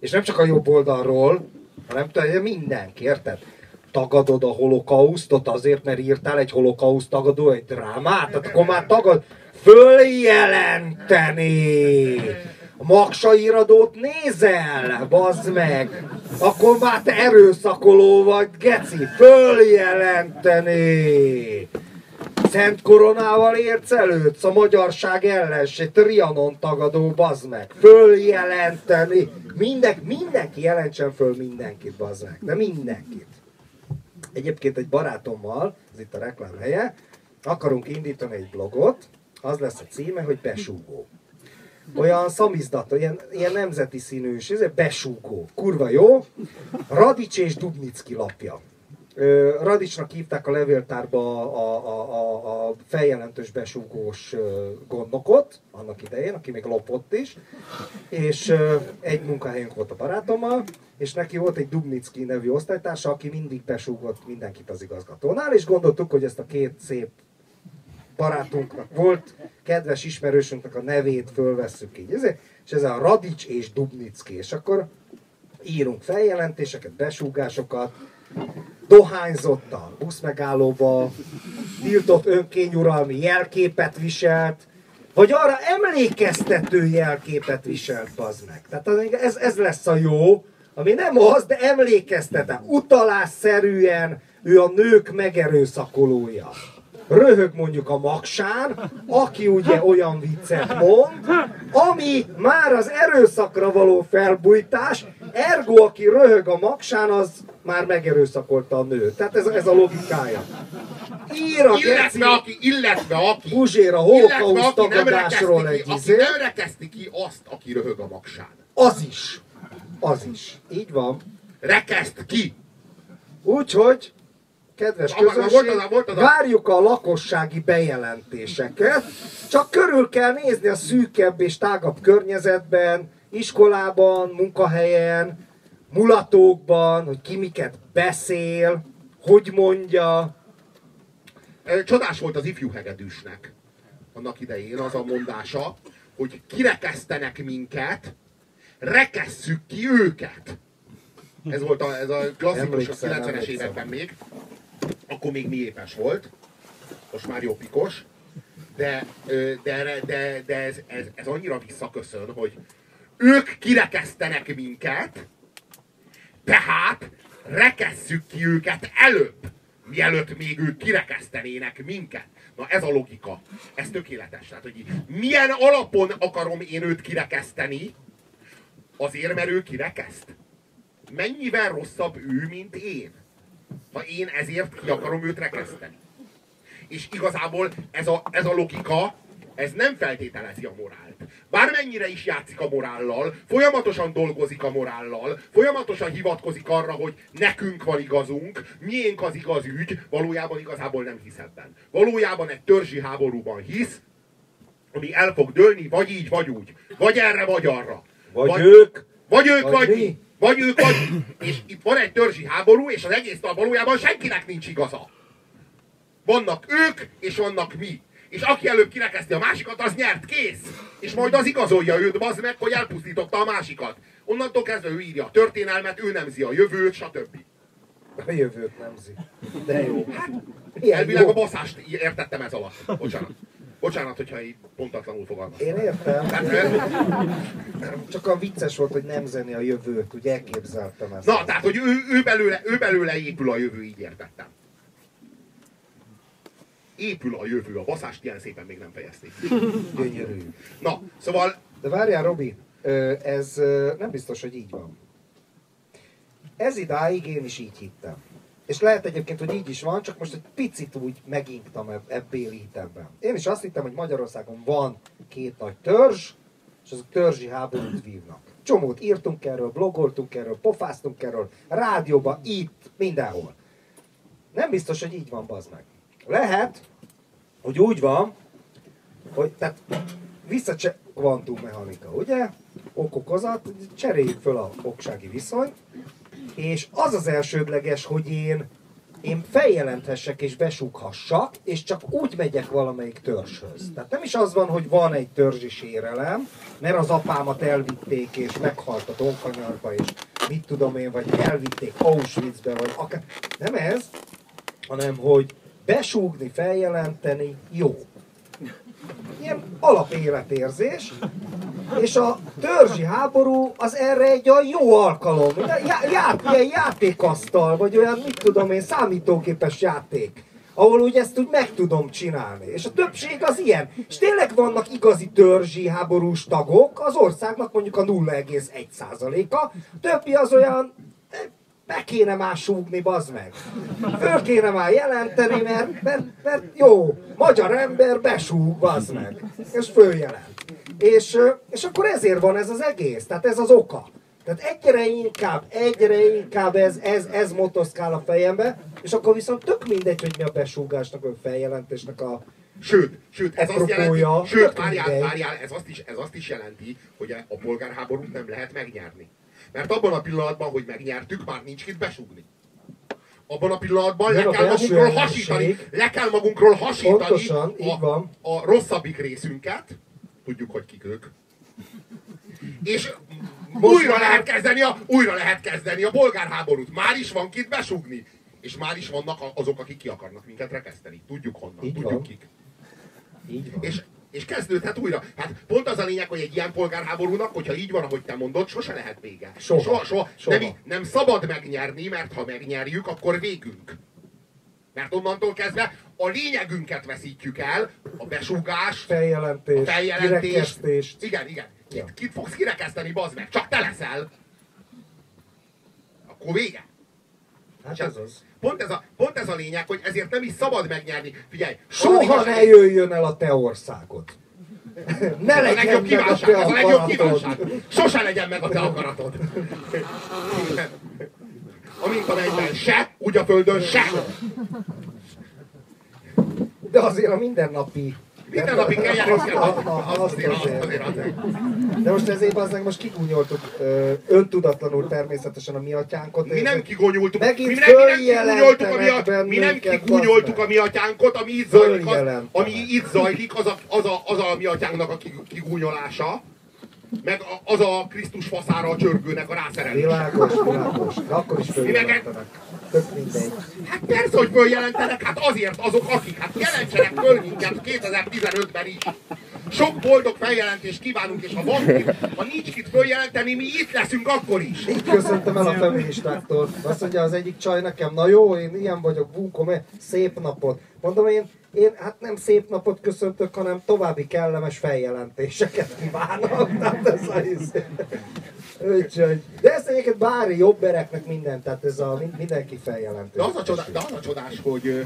És nem csak a jobb oldalról, hanem tudod, mindenki, érted? Tagadod a holokausztot azért, mert írtál egy holokauszt tagadó, egy drámát, tehát akkor már tagad, följelenteni! A Maksa iradót nézel, bazd meg! Akkor már te erőszakoló vagy, geci, följelenteni! Szent koronával érsz a magyarság ellenség, Trianon tagadó, bazd meg! Följelenteni! Minden, mindenki jelentsen föl mindenkit, bazd meg, de mindenkit. Egyébként egy barátommal, ez itt a reklám helye, akarunk indítani egy blogot, az lesz a címe, hogy besúgó. Olyan szamizdat, ilyen, ilyen nemzeti színűs, ez egy besúgó. Kurva jó. Radics és Dubnicki lapja. Radicsnak hívták a levéltárba a, a, a, a feljelentős besúgós gondnokot, annak idején, aki még lopott is, és egy munkahelyünk volt a barátommal, és neki volt egy Dubnicki nevű osztálytársa, aki mindig besúgott mindenkit az igazgatónál, és gondoltuk, hogy ezt a két szép barátunknak volt, kedves ismerősünknek a nevét fölvesszük így, ezért, és ez a Radics és Dubnicki, és akkor írunk feljelentéseket, besúgásokat, dohányzott a buszmegállóba, tiltott önkényuralmi jelképet viselt, vagy arra emlékeztető jelképet viselt, bazd meg. Tehát az- ez, ez lesz a jó, ami nem az, de emlékeztetem. Utalásszerűen ő a nők megerőszakolója. Röhög mondjuk a magsán, aki ugye olyan viccet mond, ami már az erőszakra való felbújtás, ergo aki röhög a magsán, az már megerőszakolta a nőt. Tehát ez, ez a logikája. Ír a geci, Illetve aki, illetve aki, Puzsér a nem tagadásról egy ki, aki izé. nem rekeszti ki azt, aki röhög a magsán. Az is. Az is. Így van. Rekeszt ki! Úgyhogy, kedves közönség, várjuk a lakossági bejelentéseket, csak körül kell nézni a szűkebb és tágabb környezetben, iskolában, munkahelyen, mulatókban, hogy ki miket beszél, hogy mondja. Csodás volt az ifjú hegedűsnek annak idején az a mondása, hogy kirekesztenek minket, rekesszük ki őket. Ez volt a, ez a klasszikus a Emlékszem, 90-es emlékszem. években még. Akkor még mi épes volt. Most már jobbikos. De, de, de, de ez, ez, ez annyira visszaköszön, hogy ők kirekesztenek minket, tehát rekesszük ki őket előbb, mielőtt még ők kirekesztenének minket. Na ez a logika. Ez tökéletes. Tehát, hogy milyen alapon akarom én őt kirekeszteni, azért, mert ő kirekeszt. Mennyivel rosszabb ő, mint én? Ha én ezért ki akarom őt rekeszteni. És igazából ez a, ez a logika, ez nem feltételezi a morált. Bármennyire is játszik a morállal, folyamatosan dolgozik a morállal, folyamatosan hivatkozik arra, hogy nekünk van igazunk, miénk az igaz ügy, valójában igazából nem hisz ebben. Valójában egy törzsi háborúban hisz, ami el fog dőlni, vagy így, vagy úgy. Vagy erre, vagy arra. Vagy ők, Vagy ők, vagy vagy, mi. mi. Vagy ők, vagy mi. És itt van egy törzsi háború, és az egész dal valójában senkinek nincs igaza. Vannak ők, és vannak mi. És aki előbb kirekeszti a másikat, az nyert, kész. És majd az igazolja őt, bazd meg, hogy elpusztította a másikat. Onnantól kezdve ő írja a történelmet, ő nemzi a jövőt, stb. a jövőt nemzi. De jó. Milyen Elvileg jó. a baszást értettem ez alatt. Bocsánat. Bocsánat, hogyha így pontatlanul fogalmaztam. Én értem. Csak a vicces volt, hogy nem zeni a jövőt, úgy elképzeltem ezt. Na, tehát, hogy ő, ő, belőle, ő belőle épül a jövő, így értettem. Épül a jövő, a baszást ilyen szépen még nem fejezték. Gyönyörű. Na, szóval De várjál, Robi, ez nem biztos, hogy így van. Ez idáig én is így hittem. És lehet egyébként, hogy így is van, csak most egy picit úgy megingtam eb- ebbéli hitemben. Én is azt hittem, hogy Magyarországon van két nagy törzs, és azok törzsi háborút vívnak. Csomót írtunk erről, blogoltunk erről, pofáztunk erről, rádióba, itt, mindenhol. Nem biztos, hogy így van, bazd meg. Lehet, hogy úgy van, hogy tehát visszacse kvantummechanika, ugye? Okokozat, cseréljük föl a oksági viszonyt, és az az elsődleges, hogy én, én feljelenthessek és besúghassak, és csak úgy megyek valamelyik törzshöz. Tehát nem is az van, hogy van egy törzsi sérelem, mert az apámat elvitték, és meghalt a Donkanyarba, és mit tudom én, vagy elvitték Auschwitzbe, vagy akár... Nem ez, hanem hogy besúgni, feljelenteni jó. Ilyen alapéletérzés, és a törzsi háború az erre egy olyan jó alkalom. Já, já, ilyen játékasztal, vagy olyan, mit tudom én, számítógépes játék ahol úgy ezt úgy meg tudom csinálni. És a többség az ilyen. És tényleg vannak igazi törzsi háborús tagok, az országnak mondjuk a 0,1%-a, többi az olyan, be kéne már súgni, bazd meg. Föl kéne már jelenteni, mert, mert, mert jó, magyar ember besúg, bazd meg. És följelent. És, és akkor ezért van ez az egész, tehát ez az oka. Tehát egyre inkább, egyre inkább ez, ez, ez motoszkál a fejembe, és akkor viszont tök mindegy, hogy mi a besúgásnak, vagy feljelentésnek a... Sőt, sőt, ez azt Apropója, jelenti, sőt, várjál, várjál, ez azt, is, ez azt is jelenti, hogy a polgárháborút nem lehet megnyerni. Mert abban a pillanatban, hogy megnyertük, már nincs mit besugni. Abban a pillanatban le a kell magunkról hasítani, le kell magunkról hasítani Pontosan, így van. a, a rosszabbik részünket, tudjuk, hogy kik ők, és Most újra már- lehet, kezdeni a, újra lehet kezdeni a polgárháborút. Már is van kit besugni. És már is vannak a- azok, akik ki akarnak minket rekeszteni. Tudjuk honnan, Így tudjuk van. kik. Így van. És, és kezdődhet újra. Hát pont az a lényeg, hogy egy ilyen polgárháborúnak, hogyha így van, ahogy te mondod, sose lehet vége. Soha. soha, soha. Soha. Nem, nem szabad megnyerni, mert ha megnyerjük, akkor végünk. Mert onnantól kezdve a lényegünket veszítjük el, a besúgás, Feljelentés, a feljelentés. kirekesztés. Igen, igen. Kit, Ja. kit fogsz kirekeszteni, bazd meg? Csak te leszel. Akkor vége. Hát Csak- ez az. Pont ez, a, pont ez a lényeg, hogy ezért nem is szabad megnyerni. Figyelj, Soha ne jöjjön el a te országod. Ne Ez a legjobb kívánság, ez a legjobb kívánság. Sose legyen meg a te akaratod. Amint a mennyben se, úgy a földön se. De azért a mindennapi... Minden napig kell járni, azt azért, az azért. azért, azért. De most ezért az most kigúnyoltuk öntudatlanul természetesen a mi atyánkot. Mi nem kigonyoltuk, mi Megint nem, mi nem kigúnyoltuk a mi, följelentenek mi nem kigúnyoltuk a mi atyánkat, ami itt zajlik, az, ami itt zajlik, az a, az a, az a mi atyánknak a kig- kigúnyolása, meg a- az a Krisztus faszára a csörgőnek a rászerelése. Világos, világos. De akkor is följelentenek. Tök mindegy. Hát persze, hogy följelentenek, hát azért azok, akik, hát jelentsenek föl minket 2015-ben is. Sok boldog feljelentést kívánunk, és ha van kit, ha nincs kit följelenteni, mi itt leszünk akkor is. Így köszöntem el a feministáktól. Azt mondja az egyik csaj nekem, na jó, én ilyen vagyok, bunkom, eh, szép napot. Mondom én, én hát nem szép napot köszöntök, hanem további kellemes feljelentéseket kívánok. Tehát ez a. Úgyhogy, de ezt egyébként bári jobbereknek minden, tehát ez a min- mindenki feljelentés. De az a, csodás, de az a csodás, hogy,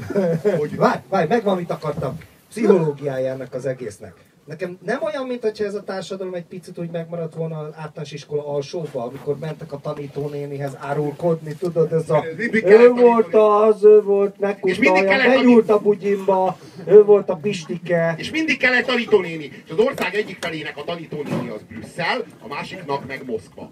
hogy Várj, várj, megvan, mit akartam. Pszichológiája ennek az egésznek. Nekem nem olyan, mint hogyha ez a társadalom egy picit úgy megmaradt volna az általános iskola alsóba, amikor mentek a tanítónénihez árulkodni, tudod, ez a... Ő volt az, ő volt, megkutalja, benyúlt a bugyimba, ő volt a pistike. És mindig kellett tanítónéni. És az ország egyik felének a tanítónéni az Brüsszel, a másiknak meg Moszkva.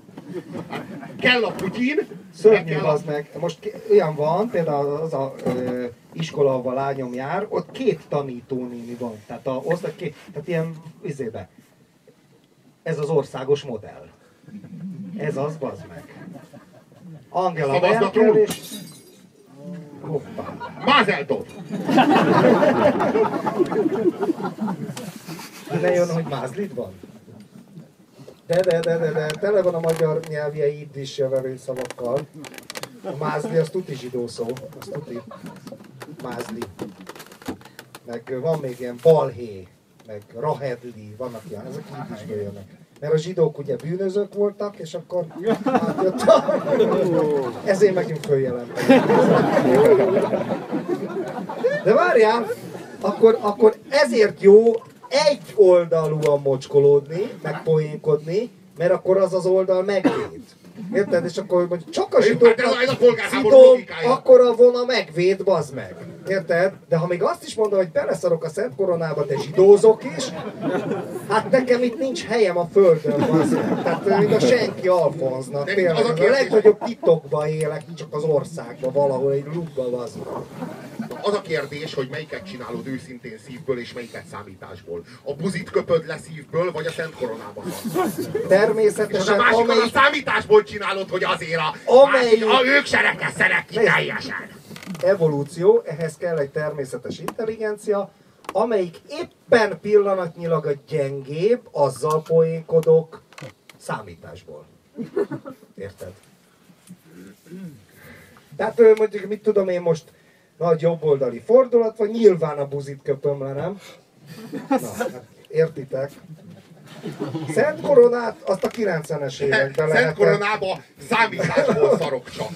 Hát kell a Putyin, Szörnyű az meg. Most olyan van, például az a ö, iskola, ahol a lányom jár, ott két tanítónéni van. Tehát, a, osztak két, tehát ilyen izébe. Ez az országos modell. Ez az, bazd meg. Angela Merkel és... Hoppá. Mázeltov! De ne jön, hogy mázlid van? De, de, de, de, de, tele van a magyar nyelvje is jövevő szavakkal. A mázli az tuti zsidó szó, az tuti. Mázli. Meg van még ilyen balhé, meg rahedli, vannak ilyen, ezek így is jönnek. mert a zsidók ugye bűnözők voltak, és akkor átjöttem. Ezért megint följelentem. De várjál, akkor, akkor ezért jó egy oldalúan mocskolódni, meg poénkodni, mert akkor az az oldal megvéd. Érted? És akkor mondjuk csak a zsidókat a szidom, akkor a vona megvéd, bazd meg. Érted? De ha még azt is mondom, hogy beleszarok a Szent Koronába, de zsidózok is, hát nekem itt nincs helyem a földön, bazd meg. Tehát mint a senki Alfonznak. Tényleg, az a legnagyobb titokban élek, csak az országban valahol, egy lukban, bazd meg. Az a kérdés, hogy melyiket csinálod őszintén szívből, és melyiket számításból. A buzit köpöd le szívből, vagy a Szent Koronában. És az Természetesen, a másik amelyik a számításból csinálod, hogy azért a, Amelyik- másik, a ők serekezzenek ki Nézd. teljesen. Evolúció, ehhez kell egy természetes intelligencia, amelyik éppen pillanatnyilag a gyengébb, azzal poénkodok számításból. Érted? Tehát mondjuk, mit tudom én most, nagy jobboldali fordulat, vagy nyilván a buzit köpöm le, nem? Na, hát értitek? Szent koronát azt a 90-es években Szent lehetett. Koronába számításból szarok csak.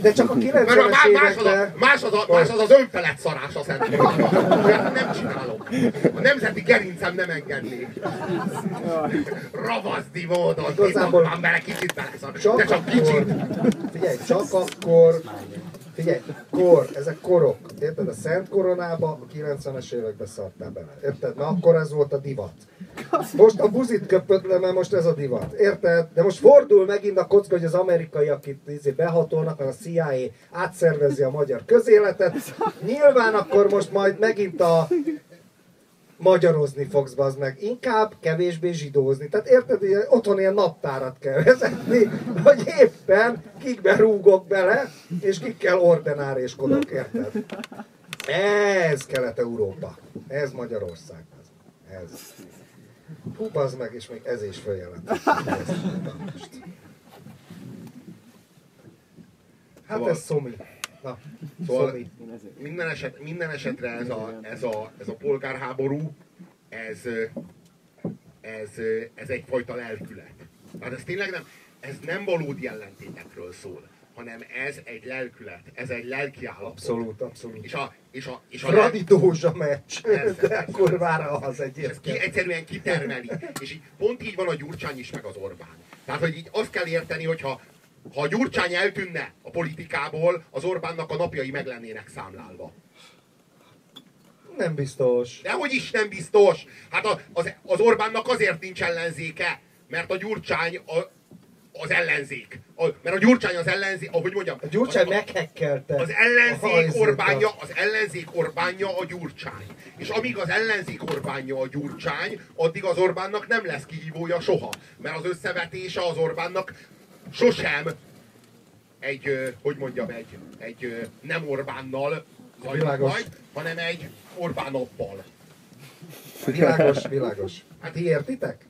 De csak a Mert a 90-es má- más, az a, években... más, az a, más az az önfelett szarás a Szent Koronában. Olyat nem csinálok. A nemzeti gerincem nem engedné. Ravaszdi módon Igazából- bele, kicsit beleszar. Csak De csak kicsit. figyelj, csak akkor, figyelj, kor, ezek korok, érted? A Szent Koronába a 90-es években szartál bele, érted? Na akkor ez volt a divat. Most a buzit köpött le, mert most ez a divat, érted? De most fordul megint a kocka, hogy az amerikaiak itt izé behatolnak, a CIA átszervezi a magyar közéletet. Nyilván akkor most majd megint a magyarozni fogsz, bazd meg. Inkább kevésbé zsidózni. Tehát érted, hogy otthon ilyen naptárat kell vezetni, hogy éppen kikbe rúgok bele, és kikkel ordenáréskodok, érted? Ez Kelet-Európa. Ez Magyarország. Ez. Hú, bazd meg, és még ez is följelent. Hát ez szomi. Na, Szóval szomi. minden, eset, minden esetre ez a, ez, a, ez a polgárháború, ez, ez, ez egyfajta lelkület. Tehát ez tényleg nem, ez nem valódi ellentétekről szól, hanem ez egy lelkület, ez egy lelkiállapot. Abszolút, abszolút. És a, és a, és a Fradi Dózsa meccs. De kurvára az És ez ki, egyszerűen kitermeli. És így, pont így van a Gyurcsány is, meg az Orbán. Tehát, hogy így azt kell érteni, hogyha ha a Gyurcsány eltűnne politikából, az Orbánnak a napjai meg lennének számlálva. Nem biztos. Dehogy is nem biztos. Hát a, az, az Orbánnak azért nincs ellenzéke, mert a Gyurcsány a, az ellenzék. A, mert a Gyurcsány az ellenzék, ahogy mondjam. A Gyurcsány a, meghekkelte. az ellenzék. Orbánja, az ellenzék Orbánja a Gyurcsány. És amíg az ellenzék Orbánja a Gyurcsány, addig az Orbánnak nem lesz kihívója soha. Mert az összevetése az Orbánnak sosem egy, hogy mondjam, egy, egy nem Orbánnal majd, hanem egy Orbánoppal. Világos, világos. Hát ti értitek?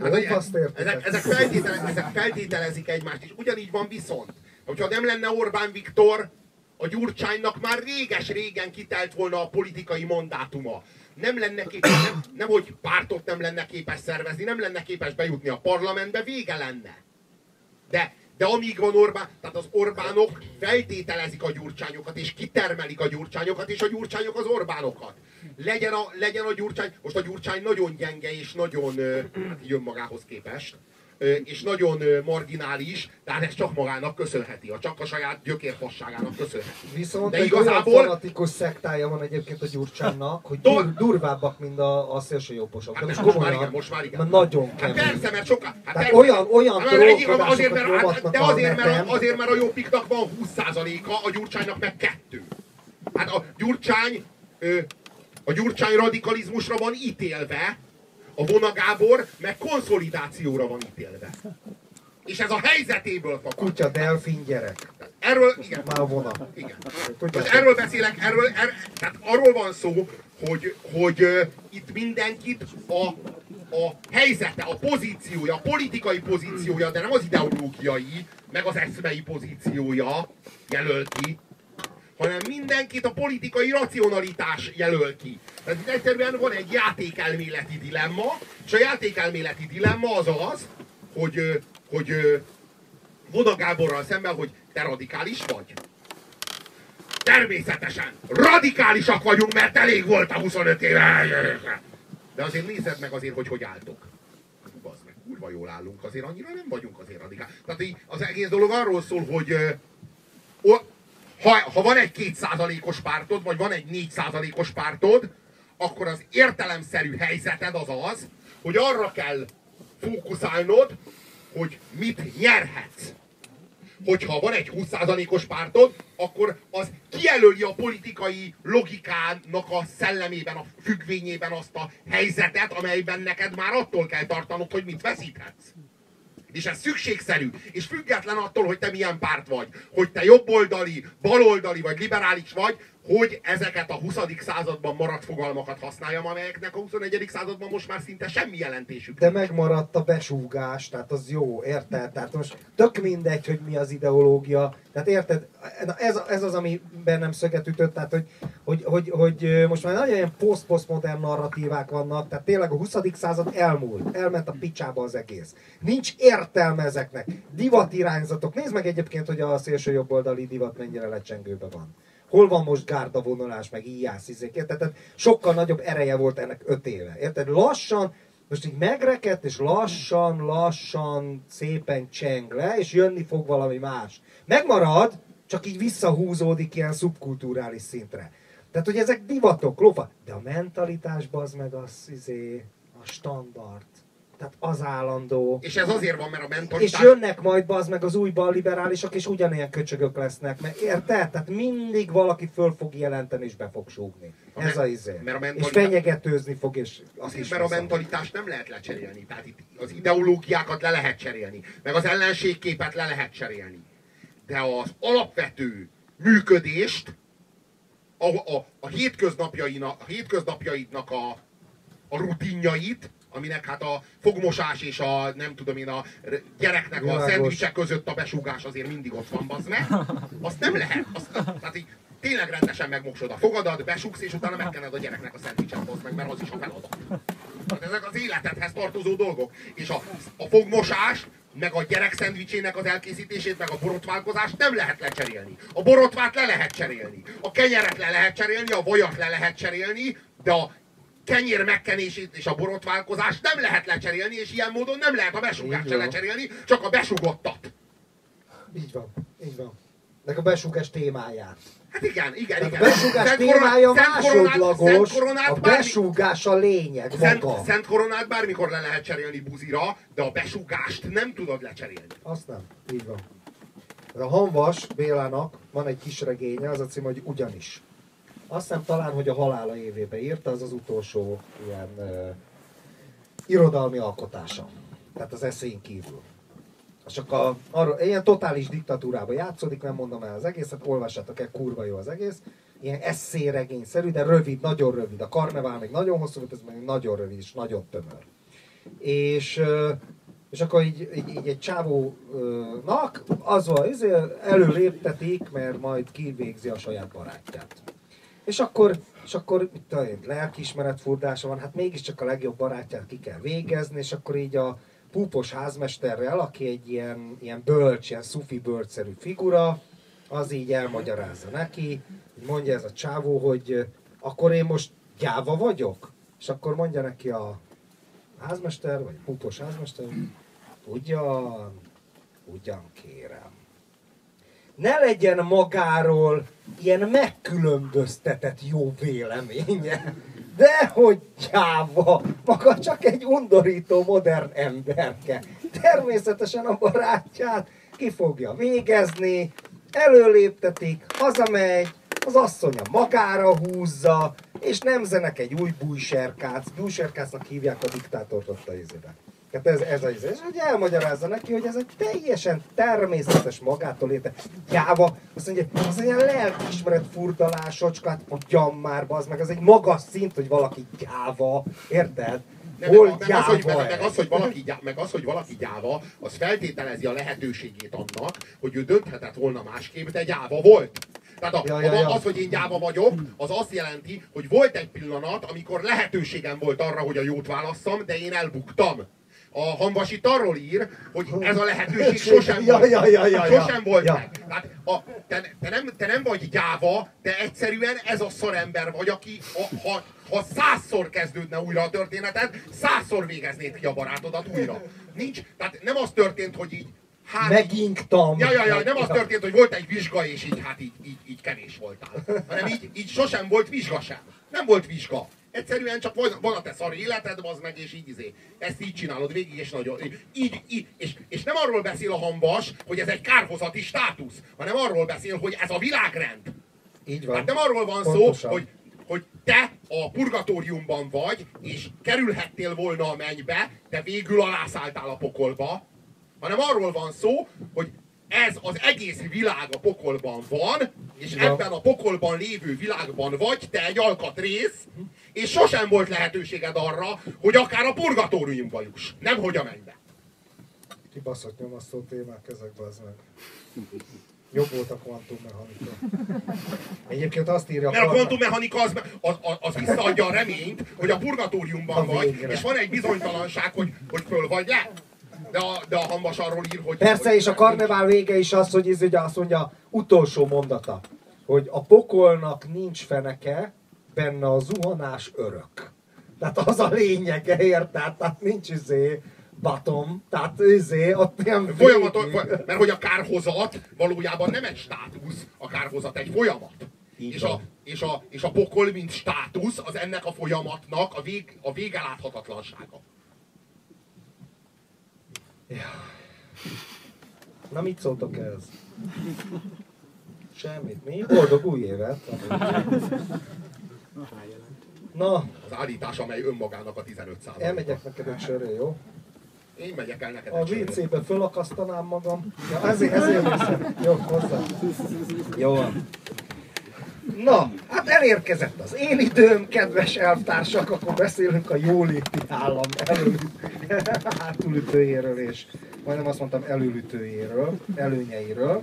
Hát, értitek. ezek, ezek, feltétele, ezek feltételezik egymást, és ugyanígy van viszont. Hogyha nem lenne Orbán Viktor, a Gyurcsánynak már réges-régen kitelt volna a politikai mandátuma. Nem lenne képes, nem, nem hogy pártot nem lenne képes szervezni, nem lenne képes bejutni a parlamentbe, vége lenne. De, de amíg van Orbán, tehát az Orbánok feltételezik a gyurcsányokat, és kitermelik a gyurcsányokat, és a gyurcsányok az Orbánokat. Legyen a, legyen a gyurcsány, most a gyurcsány nagyon gyenge, és nagyon, hát így önmagához képest, és nagyon marginális, tehát ezt csak magának köszönheti, a csak a saját gyökérfasságának köszönheti. Viszont De egy igazából- olyan fanatikus szektája van egyébként a Gyurcsánynak, hogy Dur- dur, durvábbak, mint a, a szélsőjobbosok. Hát De most, most már igen, most már igen. mert nagyon Hát kemény. persze, mert sokkal... Hát Tehát olyan- olyan Hát egyik- azért, mert, hát, de azért, mert, azért, mert a jobbiknak van 20%-a, a Gyurcsánynak meg kettő. Hát a Gyurcsány, a Gyurcsány radikalizmusra van ítélve, a Vona Gábor meg konszolidációra van ítélve. És ez a helyzetéből fakad. Kutya, delfin, gyerek. Erről, igen, Már a vona. igen. Erről beszélek, erről, er, tehát arról van szó, hogy, hogy uh, itt mindenkit a, a helyzete, a pozíciója, a politikai pozíciója, de nem az ideológiai, meg az eszmei pozíciója jelöl ki, hanem mindenkit a politikai racionalitás jelöl ki. Tehát itt egyszerűen van egy játékelméleti dilemma, és a játékelméleti dilemma az az, hogy, hogy Voda Gáborral szemben, hogy te radikális vagy. Természetesen radikálisak vagyunk, mert elég volt a 25 éve. De azért nézed meg azért, hogy hogy álltok. Bazd meg, kurva jól állunk, azért annyira nem vagyunk azért radikális. Tehát az egész dolog arról szól, hogy ha, ha van egy kétszázalékos pártod, vagy van egy négy százalékos pártod, akkor az értelemszerű helyzeted az az, hogy arra kell fókuszálnod, hogy mit nyerhetsz hogyha van egy 20%-os pártod, akkor az kijelöli a politikai logikának a szellemében, a függvényében azt a helyzetet, amelyben neked már attól kell tartanod, hogy mit veszíthetsz. És ez szükségszerű, és független attól, hogy te milyen párt vagy, hogy te jobboldali, baloldali vagy liberális vagy, hogy ezeket a 20. században maradt fogalmakat használjam, amelyeknek a 21. században most már szinte semmi jelentésük. De megmaradt a besúgás, tehát az jó, érted? Tehát most tök mindegy, hogy mi az ideológia. Tehát érted? Ez, ez az, ami bennem szöget ütött, tehát hogy, hogy, hogy, hogy most már nagyon ilyen poszt-posztmodern narratívák vannak, tehát tényleg a 20. század elmúlt, elment a picsába az egész. Nincs értelme ezeknek. Divatirányzatok. Nézd meg egyébként, hogy a szélső jobboldali divat mennyire lecsengőbe van hol van most gárdavonulás, meg íjász, izék, érted? Tehát sokkal nagyobb ereje volt ennek öt éve, érted? Lassan, most így megrekedt, és lassan, lassan szépen cseng le, és jönni fog valami más. Megmarad, csak így visszahúzódik ilyen szubkulturális szintre. Tehát, hogy ezek divatok, lofa. De a mentalitásban az meg az, izé, a standard tehát az állandó. És ez azért van, mert a mentalitás... És jönnek majd az meg az új balliberálisok, és ugyanilyen köcsögök lesznek, mert érted? Tehát mindig valaki föl fog jelenteni, és be fog súgni. A ez a izé. Mert a mentalitás... És fenyegetőzni fog, és az is Mert a mentalitást nem lehet lecserélni. Tehát itt az ideológiákat le lehet cserélni, meg az ellenségképet le lehet cserélni. De az alapvető működést, a, a, a, hétköznapjainak, a hétköznapjaidnak a, a rutinjait, aminek hát a fogmosás és a nem tudom én a gyereknek Világos. a szendvicsek között a besúgás azért mindig ott van, bazd meg. Azt nem lehet. Azt, tehát így, tényleg rendesen megmosod a fogadat, besugsz, és utána megkened a gyereknek a szendvicset, bazd meg, mert az is a feladat. Tehát ezek az életedhez tartozó dolgok. És a, a fogmosás, meg a gyerek szendvicsének az elkészítését, meg a borotválkozást nem lehet lecserélni. A borotvát le lehet cserélni. A kenyeret le lehet cserélni, a vajat le lehet cserélni, de a kenyér megkenését és a borotválkozást nem lehet lecserélni, és ilyen módon nem lehet a besúgást se lecserélni, csak a besugottat. Így van, így van. Meg a besugás témáját. Hát igen, igen, Tehát igen. A besugás szent témája másodlagos, a besugás a lényeg szent, maga. Szent koronát bármikor le lehet cserélni buzira, de a besugást nem tudod lecserélni. Azt nem, így van. A Hanvas Bélának van egy kis regénye, az a cím, hogy ugyanis. Azt hiszem talán, hogy a halála évébe írta, az az utolsó ilyen uh, irodalmi alkotása. Tehát az eszén kívül. Csak a, arra, ilyen totális diktatúrába játszódik, nem mondom el az egészet, olvassátok el, kurva jó az egész. Ilyen eszéregényszerű, de rövid, nagyon rövid. A karnevál még nagyon hosszú, ez még nagyon rövid és nagyon tömör. És, és akkor így, így, így egy csávónak az van, izé, előléptetik, mert majd kivégzi a saját barátját. És akkor, és akkor mit tudom lelkiismeret furdása van, hát mégiscsak a legjobb barátját ki kell végezni, és akkor így a púpos házmesterrel, aki egy ilyen, ilyen bölcs, ilyen szufi bölcszerű figura, az így elmagyarázza neki, mondja ez a csávó, hogy akkor én most gyáva vagyok? És akkor mondja neki a házmester, vagy púpos házmester, ugyan, ugyan kérem ne legyen magáról ilyen megkülönböztetett jó véleménye. De hogy gyáva, maga csak egy undorító modern emberke. Természetesen a barátját ki fogja végezni, előléptetik, hazamegy, az asszonya magára húzza, és nemzenek egy új bújserkác. Bújserkácnak hívják a diktátort ott a izébe. Tehát ez, ez az, és hogy elmagyarázza neki, hogy ez egy teljesen természetes magától érte. Gyáva, azt mondja, az egy lelkiismeret furdalásocskát, hogyan már, az meg, az egy magas szint, hogy valaki gyáva, érted? Hol meg, az, hogy, meg, meg, az, hogy valaki, gyáva, meg az, hogy valaki gyáva, az feltételezi a lehetőségét annak, hogy ő dönthetett volna másképp, de gyáva volt. Tehát a, Ja, ja, ja. az, hogy én gyáva vagyok, az azt jelenti, hogy volt egy pillanat, amikor lehetőségem volt arra, hogy a jót válasszam, de én elbuktam. A Hanvas itt arról ír, hogy ez a lehetőség sosem Ja, volt. ja, ja, ja, ja. sosem volt Ja. meg. Tehát a, te, te, nem, te nem vagy gyáva, te egyszerűen ez a szarember vagy, aki ha, ha, ha százszor kezdődne újra a történeted, százszor végeznéd ki a barátodat újra. Nincs, tehát nem az történt, hogy így hát Megingtam. Ja, ja, ja, nem az történt, hogy volt egy vizsga, és így hát így, így, így kevés voltál. Hanem így, így sosem volt vizsga sem. Nem volt vizsga. Egyszerűen csak van, van a te szar életed, az meg, és így izé. Ezt így csinálod végig, és nagyon... Így, így, és, és nem arról beszél a hambas, hogy ez egy kárhozati státusz, hanem arról beszél, hogy ez a világrend. Így van. Hát nem arról van Pontosan. szó, hogy, hogy te a purgatóriumban vagy, és kerülhettél volna a mennybe, de végül alászálltál a pokolba, hanem arról van szó, hogy ez az egész világ a pokolban van, és Igen. ebben a pokolban lévő világban vagy, te egy alkatrész, és sosem volt lehetőséged arra, hogy akár a purgatóriumba juss, nem hogy a mennybe. Kibaszott nyomasztó témák ezekben az meg. Jobb volt a kvantummechanika. Egyébként azt írja Mert a kvantummechanika az, az, az, az visszaadja a reményt, hogy a purgatóriumban A vagy, végre. és van egy bizonytalanság, hogy, hogy föl vagy le. De a, de a hambas arról ír, hogy... Persze, hogy, és a karnevál vége is az, hogy ez ugye azt mondja, utolsó mondata, hogy a pokolnak nincs feneke, benne a zuhanás örök. Tehát az a lényege, érted? Tehát nincs izé bottom, tehát izé, ott Folyamaton, végig. mert hogy a kárhozat valójában nem egy státusz, a kárhozat egy folyamat. Így És a, és, a, és a pokol, mint státusz, az ennek a folyamatnak a, vég, a Na mit szóltok ehhez? Semmit. Mi? Boldog új évet! Na, Az állítás, amely önmagának a 15 elmegyek neked egy sörre, jó? Én megyek el neked A. WC-be fölakasztanám magam. Ja, ezért, ezért viszem. Jó, hozzá. Jó van. Na, hát elérkezett az én időm, kedves elvtársak, akkor beszélünk a jóléti állam elő, hátulütőjéről és majdnem azt mondtam előlütőjéről, előnyeiről.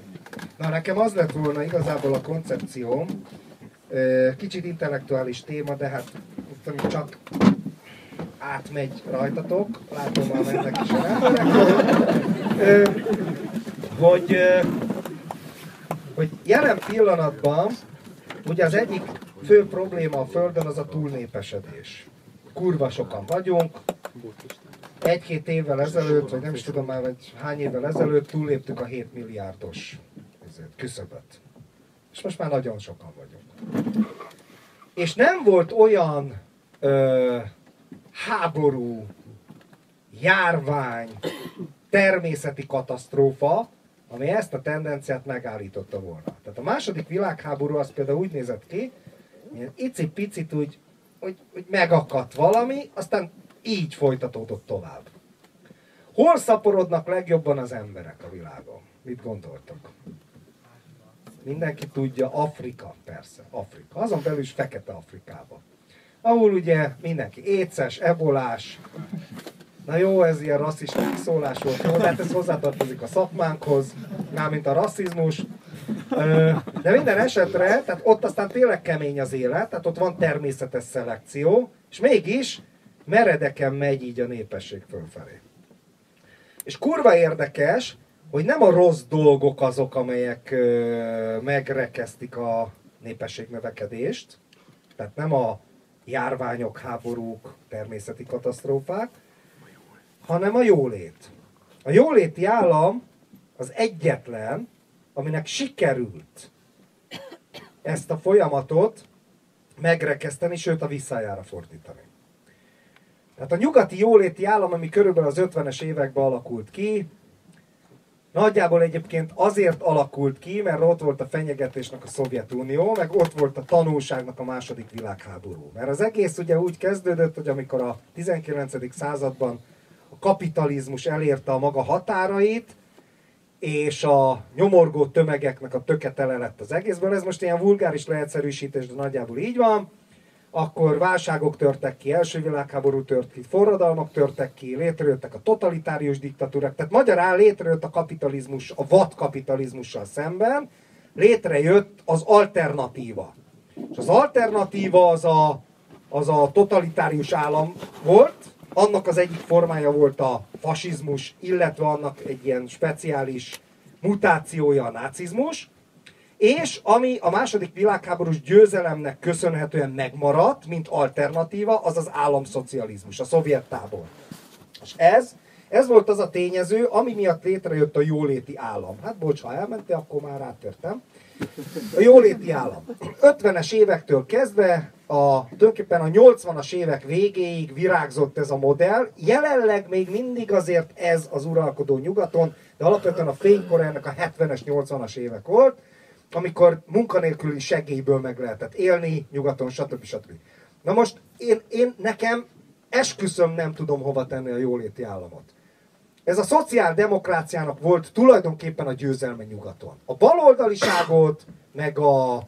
Na, nekem az lett volna igazából a koncepcióm, kicsit intellektuális téma, de hát csak átmegy rajtatok, látom már mennek is hogy, hogy jelen pillanatban ugye az egyik fő probléma a Földön az a túlnépesedés. Kurva sokan vagyunk, egy-két évvel ezelőtt, vagy nem is tudom már, vagy hány évvel ezelőtt túlléptük a 7 milliárdos küszöböt. És most már nagyon sokan vagyunk. És nem volt olyan ö, háború, járvány, természeti katasztrófa, ami ezt a tendenciát megállította volna. Tehát a második világháború az például úgy nézett ki, ilyen icipicit úgy, hogy, hogy megakadt valami, aztán így folytatódott tovább. Hol szaporodnak legjobban az emberek a világon? Mit gondoltok? Mindenki tudja, Afrika, persze, Afrika. Azon belül is Fekete Afrikába. Ahol ugye mindenki éces, ebolás, Na jó, ez ilyen rasszista szólás volt, jó, de hát ez hozzátartozik a szakmánkhoz, mármint a rasszizmus. De minden esetre, tehát ott aztán tényleg kemény az élet, tehát ott van természetes szelekció, és mégis meredeken megy így a népesség fölfelé. És kurva érdekes, hogy nem a rossz dolgok azok, amelyek megrekeztik a népesség növekedést, tehát nem a járványok, háborúk, természeti katasztrófák, hanem a jólét. A jóléti állam az egyetlen, aminek sikerült ezt a folyamatot megrekeszteni, sőt a visszájára fordítani. Tehát a nyugati jóléti állam, ami körülbelül az 50-es években alakult ki, nagyjából egyébként azért alakult ki, mert ott volt a fenyegetésnek a Szovjetunió, meg ott volt a tanulságnak a második világháború. Mert az egész ugye úgy kezdődött, hogy amikor a 19. században kapitalizmus elérte a maga határait, és a nyomorgó tömegeknek a töke tele lett az egészből. Ez most ilyen vulgáris leegyszerűsítés, de nagyjából így van. Akkor válságok törtek ki, első világháború tört ki, forradalmak törtek ki, létrejöttek a totalitárius diktatúrák. Tehát magyarán létrejött a kapitalizmus, a vad kapitalizmussal szemben, létrejött az alternatíva. És az alternatíva az a, az a totalitárius állam volt, annak az egyik formája volt a fasizmus, illetve annak egy ilyen speciális mutációja a nácizmus, és ami a második világháborús győzelemnek köszönhetően megmaradt, mint alternatíva, az az államszocializmus, a szovjet tábor. És ez, ez volt az a tényező, ami miatt létrejött a jóléti állam. Hát bocs, ha elmentél, akkor már rátörtem. A jóléti állam. 50-es évektől kezdve, a, tulajdonképpen a 80-as évek végéig virágzott ez a modell. Jelenleg még mindig azért ez az uralkodó nyugaton, de alapvetően a fénykor ennek a 70-es, 80-as évek volt, amikor munkanélküli segélyből meg lehetett élni, nyugaton, stb. stb. Na most én, én nekem esküszöm nem tudom hova tenni a jóléti államot. Ez a szociáldemokráciának volt tulajdonképpen a győzelme nyugaton. A baloldaliságot, meg a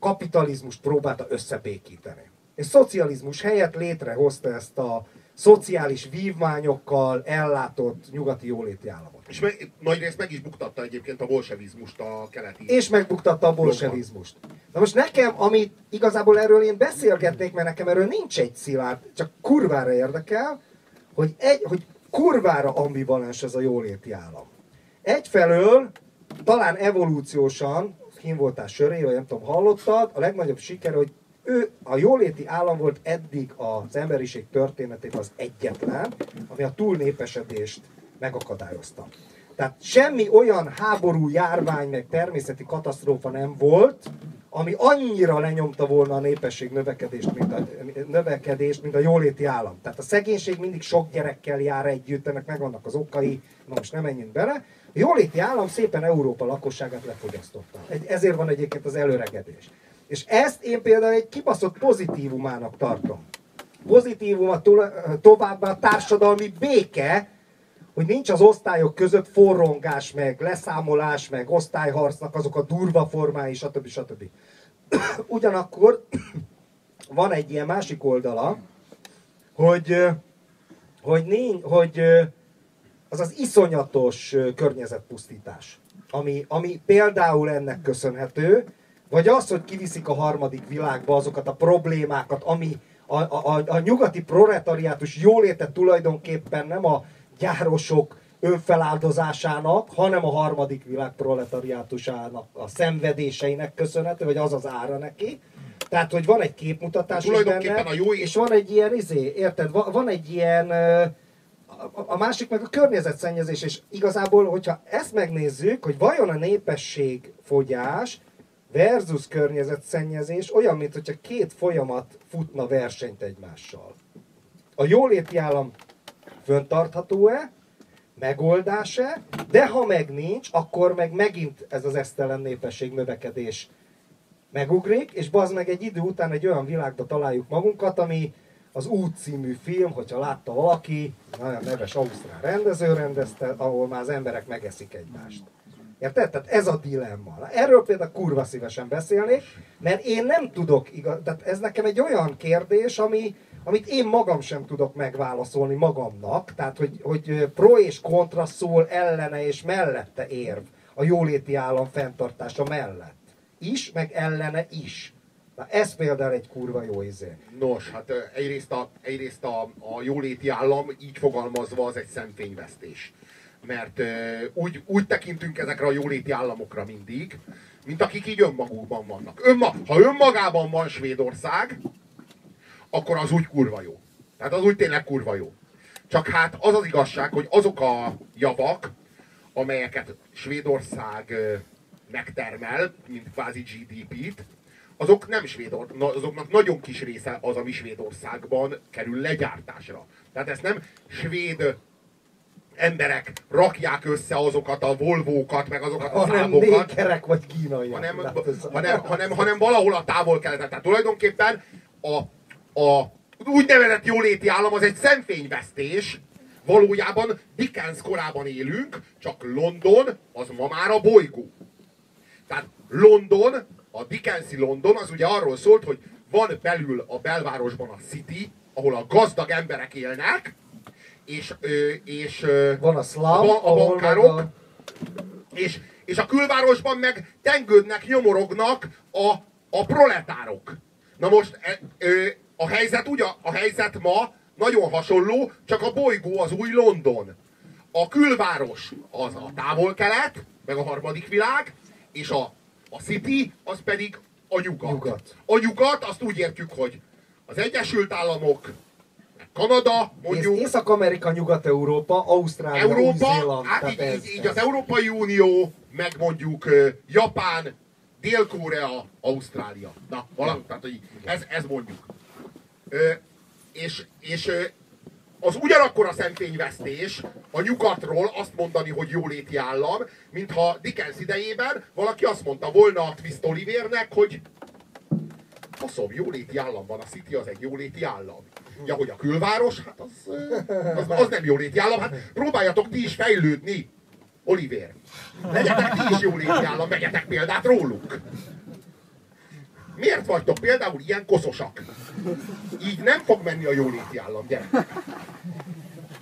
kapitalizmust próbálta összebékíteni. És szocializmus helyett létrehozta ezt a szociális vívmányokkal ellátott nyugati jóléti államot. És meg, nagy részt meg is buktatta egyébként a bolsevizmust a keleti. És megbuktatta a bolsevizmust. Na most nekem, amit igazából erről én beszélgetnék, mert nekem erről nincs egy szilárd, csak kurvára érdekel, hogy, egy, hogy kurvára ambivalens ez a jóléti állam. Egyfelől talán evolúciósan, kim voltál söré, vagy nem tudom, hallottad, a legnagyobb siker, hogy ő a jóléti állam volt eddig az emberiség történetében az egyetlen, ami a túlnépesedést megakadályozta. Tehát semmi olyan háború, járvány, meg természeti katasztrófa nem volt, ami annyira lenyomta volna a népesség növekedést, mint a, növekedést, mint a jóléti állam. Tehát a szegénység mindig sok gyerekkel jár együtt, ennek megvannak az okai, na most nem menjünk bele. A jóléti állam szépen Európa lakosságát lefogyasztotta. Ezért van egyébként az előregedés. És ezt én például egy kibaszott pozitívumának tartom. Pozitívuma továbbá a társadalmi béke, hogy nincs az osztályok között forrongás, meg leszámolás, meg osztályharcnak azok a durva formái, stb. stb. Ugyanakkor van egy ilyen másik oldala, hogy, hogy, nincs, hogy az az iszonyatos környezetpusztítás, ami, ami például ennek köszönhető, vagy az, hogy kiviszik a harmadik világba azokat a problémákat, ami a, a, a nyugati proletariátus jóléte tulajdonképpen nem a gyárosok önfeláldozásának, hanem a harmadik világ proletariátusának a szenvedéseinek köszönhető, vagy az az ára neki. Tehát, hogy van egy képmutatás is benne, a jó és van egy ilyen, izé, érted, van egy ilyen, a másik meg a környezetszennyezés, és igazából, hogyha ezt megnézzük, hogy vajon a népességfogyás versus környezetszennyezés olyan, mint hogyha két folyamat futna versenyt egymással. A jóléti állam föntartható-e, megoldás-e, de ha meg nincs, akkor meg megint ez az esztelen népesség növekedés megugrik, és bazd meg egy idő után egy olyan világba találjuk magunkat, ami az Út című film, hogyha látta valaki, nagyon neves ausztrál rendező rendezte, ahol már az emberek megeszik egymást. Érted? Tehát ez a dilemma. Erről például kurva szívesen beszélnék, mert én nem tudok, igaz, tehát ez nekem egy olyan kérdés, ami, amit én magam sem tudok megválaszolni magamnak, tehát hogy, hogy pro és kontra szól ellene és mellette érv a jóléti állam fenntartása mellett. Is, meg ellene is. Na ez például egy kurva jó izé. Nos, hát egyrészt a, egyrészt a, a jóléti állam így fogalmazva az egy szemfényvesztés mert úgy, úgy tekintünk ezekre a jóléti államokra mindig, mint akik így önmagukban vannak. Önma, ha önmagában van Svédország, akkor az úgy kurva jó. Tehát az úgy tényleg kurva jó. Csak hát az az igazság, hogy azok a javak, amelyeket Svédország megtermel, mint kvázi GDP-t, azok nem Svédország, azoknak nagyon kis része az, ami Svédországban kerül legyártásra. Tehát ezt nem svéd emberek rakják össze azokat a volvókat, meg azokat a hanem számokat. Hanem vagy kínaiak. Hanem, hanem, hanem, hanem valahol a távol keleten. Tehát tulajdonképpen a, a úgynevezett jóléti állam az egy szemfényvesztés, valójában Dickens korában élünk, csak London az ma már a bolygó. Tehát London, a Dickensi London az ugye arról szólt, hogy van belül a belvárosban a City, ahol a gazdag emberek élnek, és, és van a szlám, a, a bankárok, a... És, és a külvárosban meg tengődnek, nyomorognak a, a proletárok. Na most e, ö, a helyzet ugye, a helyzet ma nagyon hasonló, csak a bolygó az új London. A külváros az a távol-kelet, meg a harmadik világ, és a, a city az pedig a nyugat. Nyugat. A nyugat azt úgy értjük, hogy az Egyesült Államok, Kanada, mondjuk, Ész- Észak-Amerika, Nyugat-Európa, Ausztrália, Európa, Új-Zéland. hát így, ez, így, ez. az Európai Unió, meg mondjuk Japán, Dél-Korea, Ausztrália. Na, valami, tehát hogy ez, ez mondjuk. És és az ugyanakkor a szemfényvesztés a nyugatról azt mondani, hogy jóléti állam, mintha Dickens idejében valaki azt mondta volna a Twist Olivernek, hogy faszom, jóléti állam van, a City az egy jóléti állam. Ja, hogy a külváros, hát az, az, az nem jóléti állam, hát próbáljatok ti is fejlődni, Oliver. Legyetek ti is jóléti állam, vegyetek példát róluk. Miért vagytok például ilyen koszosak? Így nem fog menni a jóléti állam, gyerek.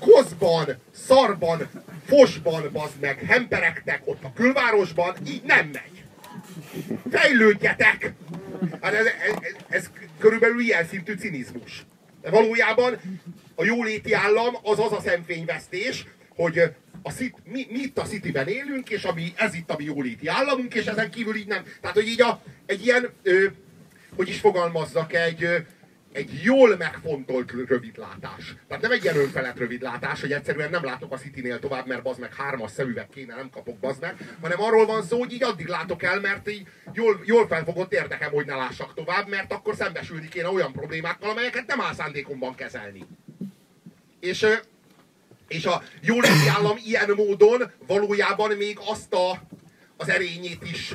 Koszban, szarban, fosban, bazd meg, hemperektek ott a külvárosban, így nem megy. Fejlődjetek! Hát ez, ez, ez körülbelül ilyen szintű cinizmus. De valójában a jóléti állam az az a szemfényvesztés, hogy a szit, mi, mi itt a Cityben élünk, és ami, ez itt a mi jóléti államunk, és ezen kívül így nem. Tehát, hogy így a, egy ilyen, ö, hogy is fogalmazzak, egy, egy jól megfontolt rövidlátás. Tehát nem egy ilyen önfelett rövidlátás, hogy egyszerűen nem látok a Citynél tovább, mert bazd meg hármas szemüveg kéne, nem kapok bazd meg, hanem arról van szó, hogy így addig látok el, mert így jól, jól felfogott érdekem, hogy ne lássak tovább, mert akkor szembesülni kéne olyan problémákkal, amelyeket nem áll szándékomban kezelni. És, és a jóléti állam ilyen módon valójában még azt a, az erényét is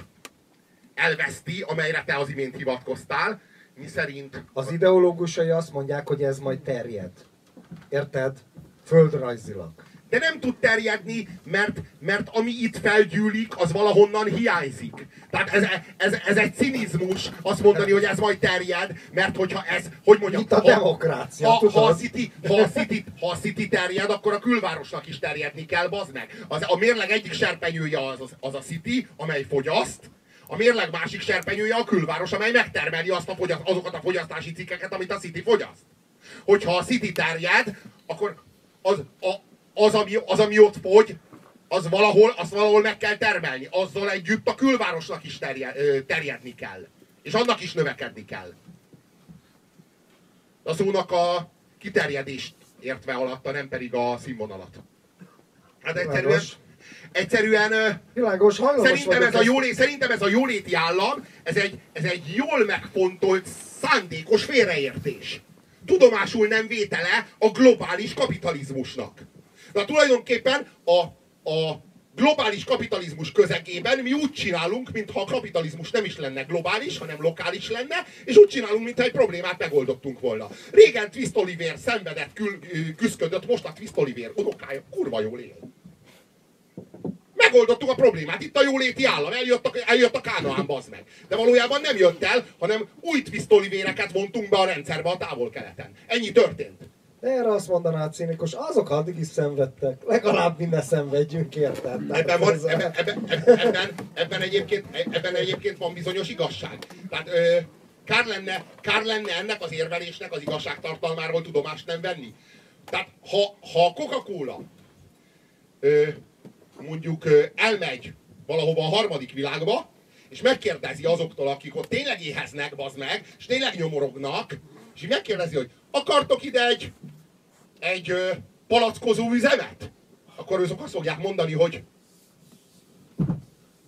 elveszti, amelyre te az imént hivatkoztál, mi szerint Az ideológusai azt mondják, hogy ez majd terjed. Érted? Földrajzilag. de nem tud terjedni, mert, mert ami itt felgyűlik, az valahonnan hiányzik. Tehát ez, ez, ez egy cinizmus azt mondani, hogy ez majd terjed, mert hogyha ez, hogy mondjam, Itt a demokrácia, ha, ha, tudod? a city, ha, a city, ha a city terjed, akkor a külvárosnak is terjedni kell, bazd meg. Az, a mérleg egyik serpenyője az, az, az a city, amely fogyaszt, a mérleg másik serpenyője a külváros, amely megtermeli azt a fogyaszt, azokat a fogyasztási cikkeket, amit a City fogyaszt. Hogyha a City terjed, akkor az, a, az, ami, az, ami ott fogy, az valahol, azt valahol meg kell termelni. Azzal együtt a külvárosnak is terjed, ö, terjedni kell. És annak is növekedni kell. A szónak a kiterjedést értve alatta, nem pedig a színvonalat. Hát egyszerűen. Egyszerűen Világos, Szerintem ez, a jólé, szerintem ez a jóléti állam, ez egy, ez egy jól megfontolt, szándékos félreértés. Tudomásul nem vétele a globális kapitalizmusnak. Na tulajdonképpen a, a globális kapitalizmus közegében mi úgy csinálunk, mintha a kapitalizmus nem is lenne globális, hanem lokális lenne, és úgy csinálunk, mintha egy problémát megoldottunk volna. Régen Twist Oliver szenvedett, kül, most a Twist Oliver unokája kurva jól él. Megoldottuk a problémát. Itt a jóléti állam. Eljött a, eljött a Kánaán, bazd meg. De valójában nem jött el, hanem új twist olivéreket vontunk be a rendszerbe a távol-keleten. Ennyi történt. De erre azt mondaná a cínikus, azok addig is szenvedtek. Legalább mi ne szenvedjünk, érted? Ebben, van, ez ebben, ebben, ebben, ebben, ebben, egyébként, ebben egyébként van bizonyos igazság. Tehát ö, kár, lenne, kár lenne ennek az érvelésnek az igazságtartalmáról tudomást nem venni. Tehát ha, ha a Coca-Cola ö, mondjuk elmegy valahova a harmadik világba, és megkérdezi azoktól, akik ott tényleg éheznek, bazd meg, és tényleg nyomorognak, és így megkérdezi, hogy akartok ide egy, egy palackozó üzemet? Akkor azok azt fogják mondani, hogy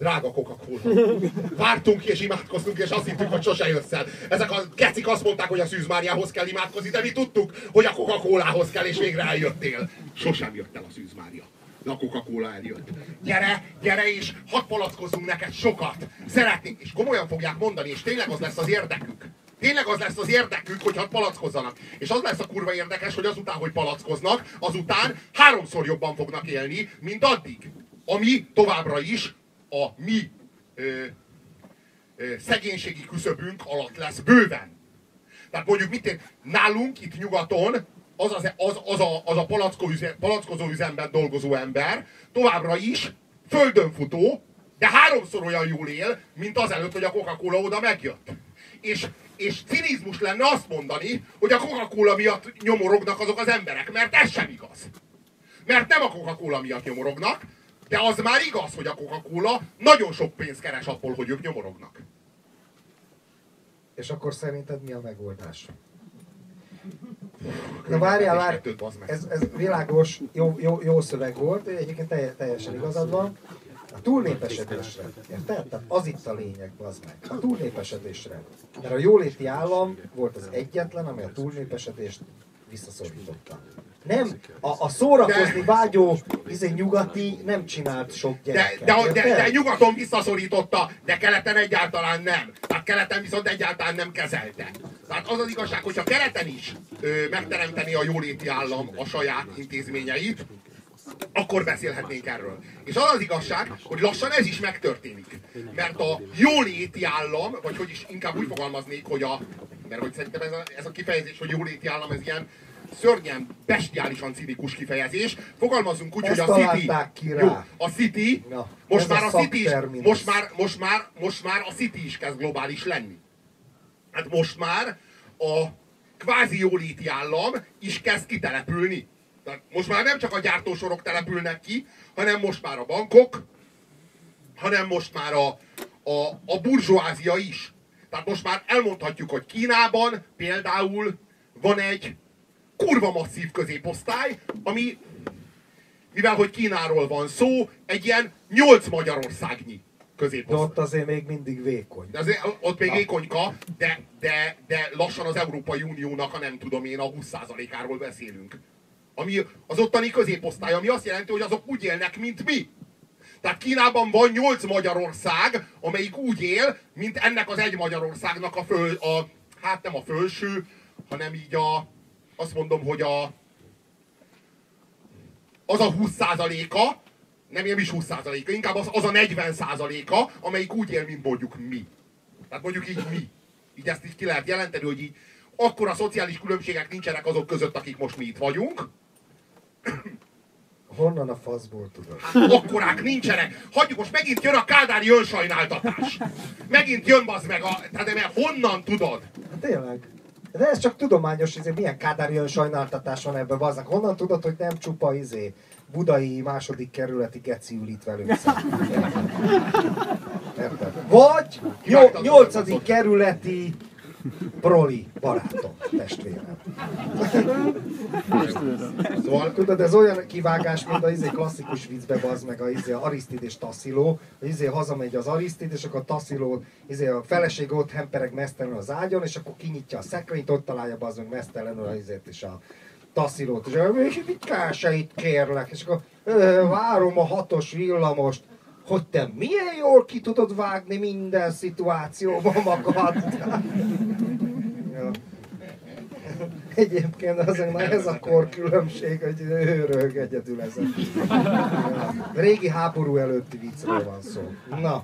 drága Coca-Cola. Vártunk és imádkoztunk, és azt hittük, hogy sose jössz el. Ezek a kecik azt mondták, hogy a Szűz Máriához kell imádkozni, de mi tudtuk, hogy a Coca-Colához kell, és végre eljöttél. Sosem jött el a Szűz Mária. De a Coca-Cola eljött. Gyere, gyere és hadd palackozzunk neked sokat. Szeretnénk, és komolyan fogják mondani, és tényleg az lesz az érdekük. Tényleg az lesz az érdekük, hogy hadd palackozzanak. És az lesz a kurva érdekes, hogy azután, hogy palackoznak, azután háromszor jobban fognak élni, mint addig. Ami továbbra is a mi ö, ö, szegénységi küszöbünk alatt lesz bőven. Tehát mondjuk mit én, nálunk itt nyugaton az, az, az, az a, az a palacko palackozó üzemben dolgozó ember továbbra is földön futó, de háromszor olyan jól él, mint azelőtt, hogy a Coca-Cola oda megjött. És, és cinizmus lenne azt mondani, hogy a Coca-Cola miatt nyomorognak azok az emberek, mert ez sem igaz. Mert nem a Coca-Cola miatt nyomorognak, de az már igaz, hogy a Coca-Cola nagyon sok pénzt keres abból, hogy ők nyomorognak. És akkor szerinted mi a megoldás? Na várjál, várj, ez, ez világos, jó, jó, jó szöveg volt, egyébként telj, teljesen igazad van. A túlnépesedésre, érted? Tehát az itt a lényeg, az meg. A túlnépesedésre. Mert a jóléti állam volt az egyetlen, ami a túlnépesedést visszaszorította. Nem, a, a szórakozni De- vágyó izé, nyugati nem csinált sok De, gyereket. de, de, érted? de nyugaton visszaszorította, de keleten egyáltalán nem. Tehát keleten viszont egyáltalán nem kezelte. Tehát az az igazság, hogyha keleten is ö, megteremteni a jóléti állam a saját intézményeit, akkor beszélhetnénk erről. És az az igazság, hogy lassan ez is megtörténik. Mert a jóléti állam, vagy hogy is inkább úgy fogalmaznék, hogy a, mert hogy szerintem ez a, ez a kifejezés, hogy jóléti állam, ez ilyen szörnyen, bestiálisan cinikus kifejezés. Fogalmazunk úgy, Ezt hogy a City, ki rá. jó, a City, Na, most már a a, City is, most már, most már, most már a City is kezd globális lenni. Hát most már a kvázi jóléti állam is kezd kitelepülni. Tehát most már nem csak a gyártósorok települnek ki, hanem most már a bankok, hanem most már a, a, a burzsóázia is. Tehát most már elmondhatjuk, hogy Kínában például van egy kurva masszív középosztály, ami, mivel hogy Kínáról van szó, egy ilyen nyolc Magyarországnyi De középosztály. ott azért még mindig vékony. De azért ott még ékonyka, de, de, de lassan az Európai Uniónak a nem tudom én a 20%-áról beszélünk. Ami az ottani középosztály, ami azt jelenti, hogy azok úgy élnek, mint mi. Tehát Kínában van 8 Magyarország, amelyik úgy él, mint ennek az egy Magyarországnak a föl, a, hát nem a fölső, hanem így a, azt mondom, hogy a, az a 20%-a, nem nem is 20%-a, inkább az, az a 40%-a, amelyik úgy él, mint mondjuk mi. Tehát mondjuk így mi. Így ezt így ki lehet jelenteni, hogy így a szociális különbségek nincsenek azok között, akik most mi itt vagyunk, Honnan a faszból tudod? Hát akkorák nincsenek. Hagyjuk, most megint jön a kádári önsajnáltatás. Megint jön az meg a... Tehát mert honnan tudod? Hát Tényleg. De ez csak tudományos, izé, milyen kádári önsajnáltatás van ebben, bazzak. Honnan tudod, hogy nem csupa izé, budai második kerületi geci ül itt velünk? Érted? Vagy nyol- nyolcadik kerületi proli barátom, testvérem. Szóval Tudod, ez olyan kivágás, mint a izé klasszikus viccbe bazd meg a izé a Arisztid és Tassziló, hogy izé hazamegy az Arisztid, és akkor Tassziló, izé a feleség ott hempereg mesztelenül az ágyon, és akkor kinyitja a szekrényt, ott találja bazd meg mesztelenül az izét és a Tasszilót, és "Még mit kásait kérlek, és akkor "Ö, várom a hatos villamost, hogy te milyen jól ki tudod vágni minden szituációban magad. Egyébként azért na ez a kor különbség, hogy ő röhög egyedül ezen. Régi háború előtti viccről van szó. Na.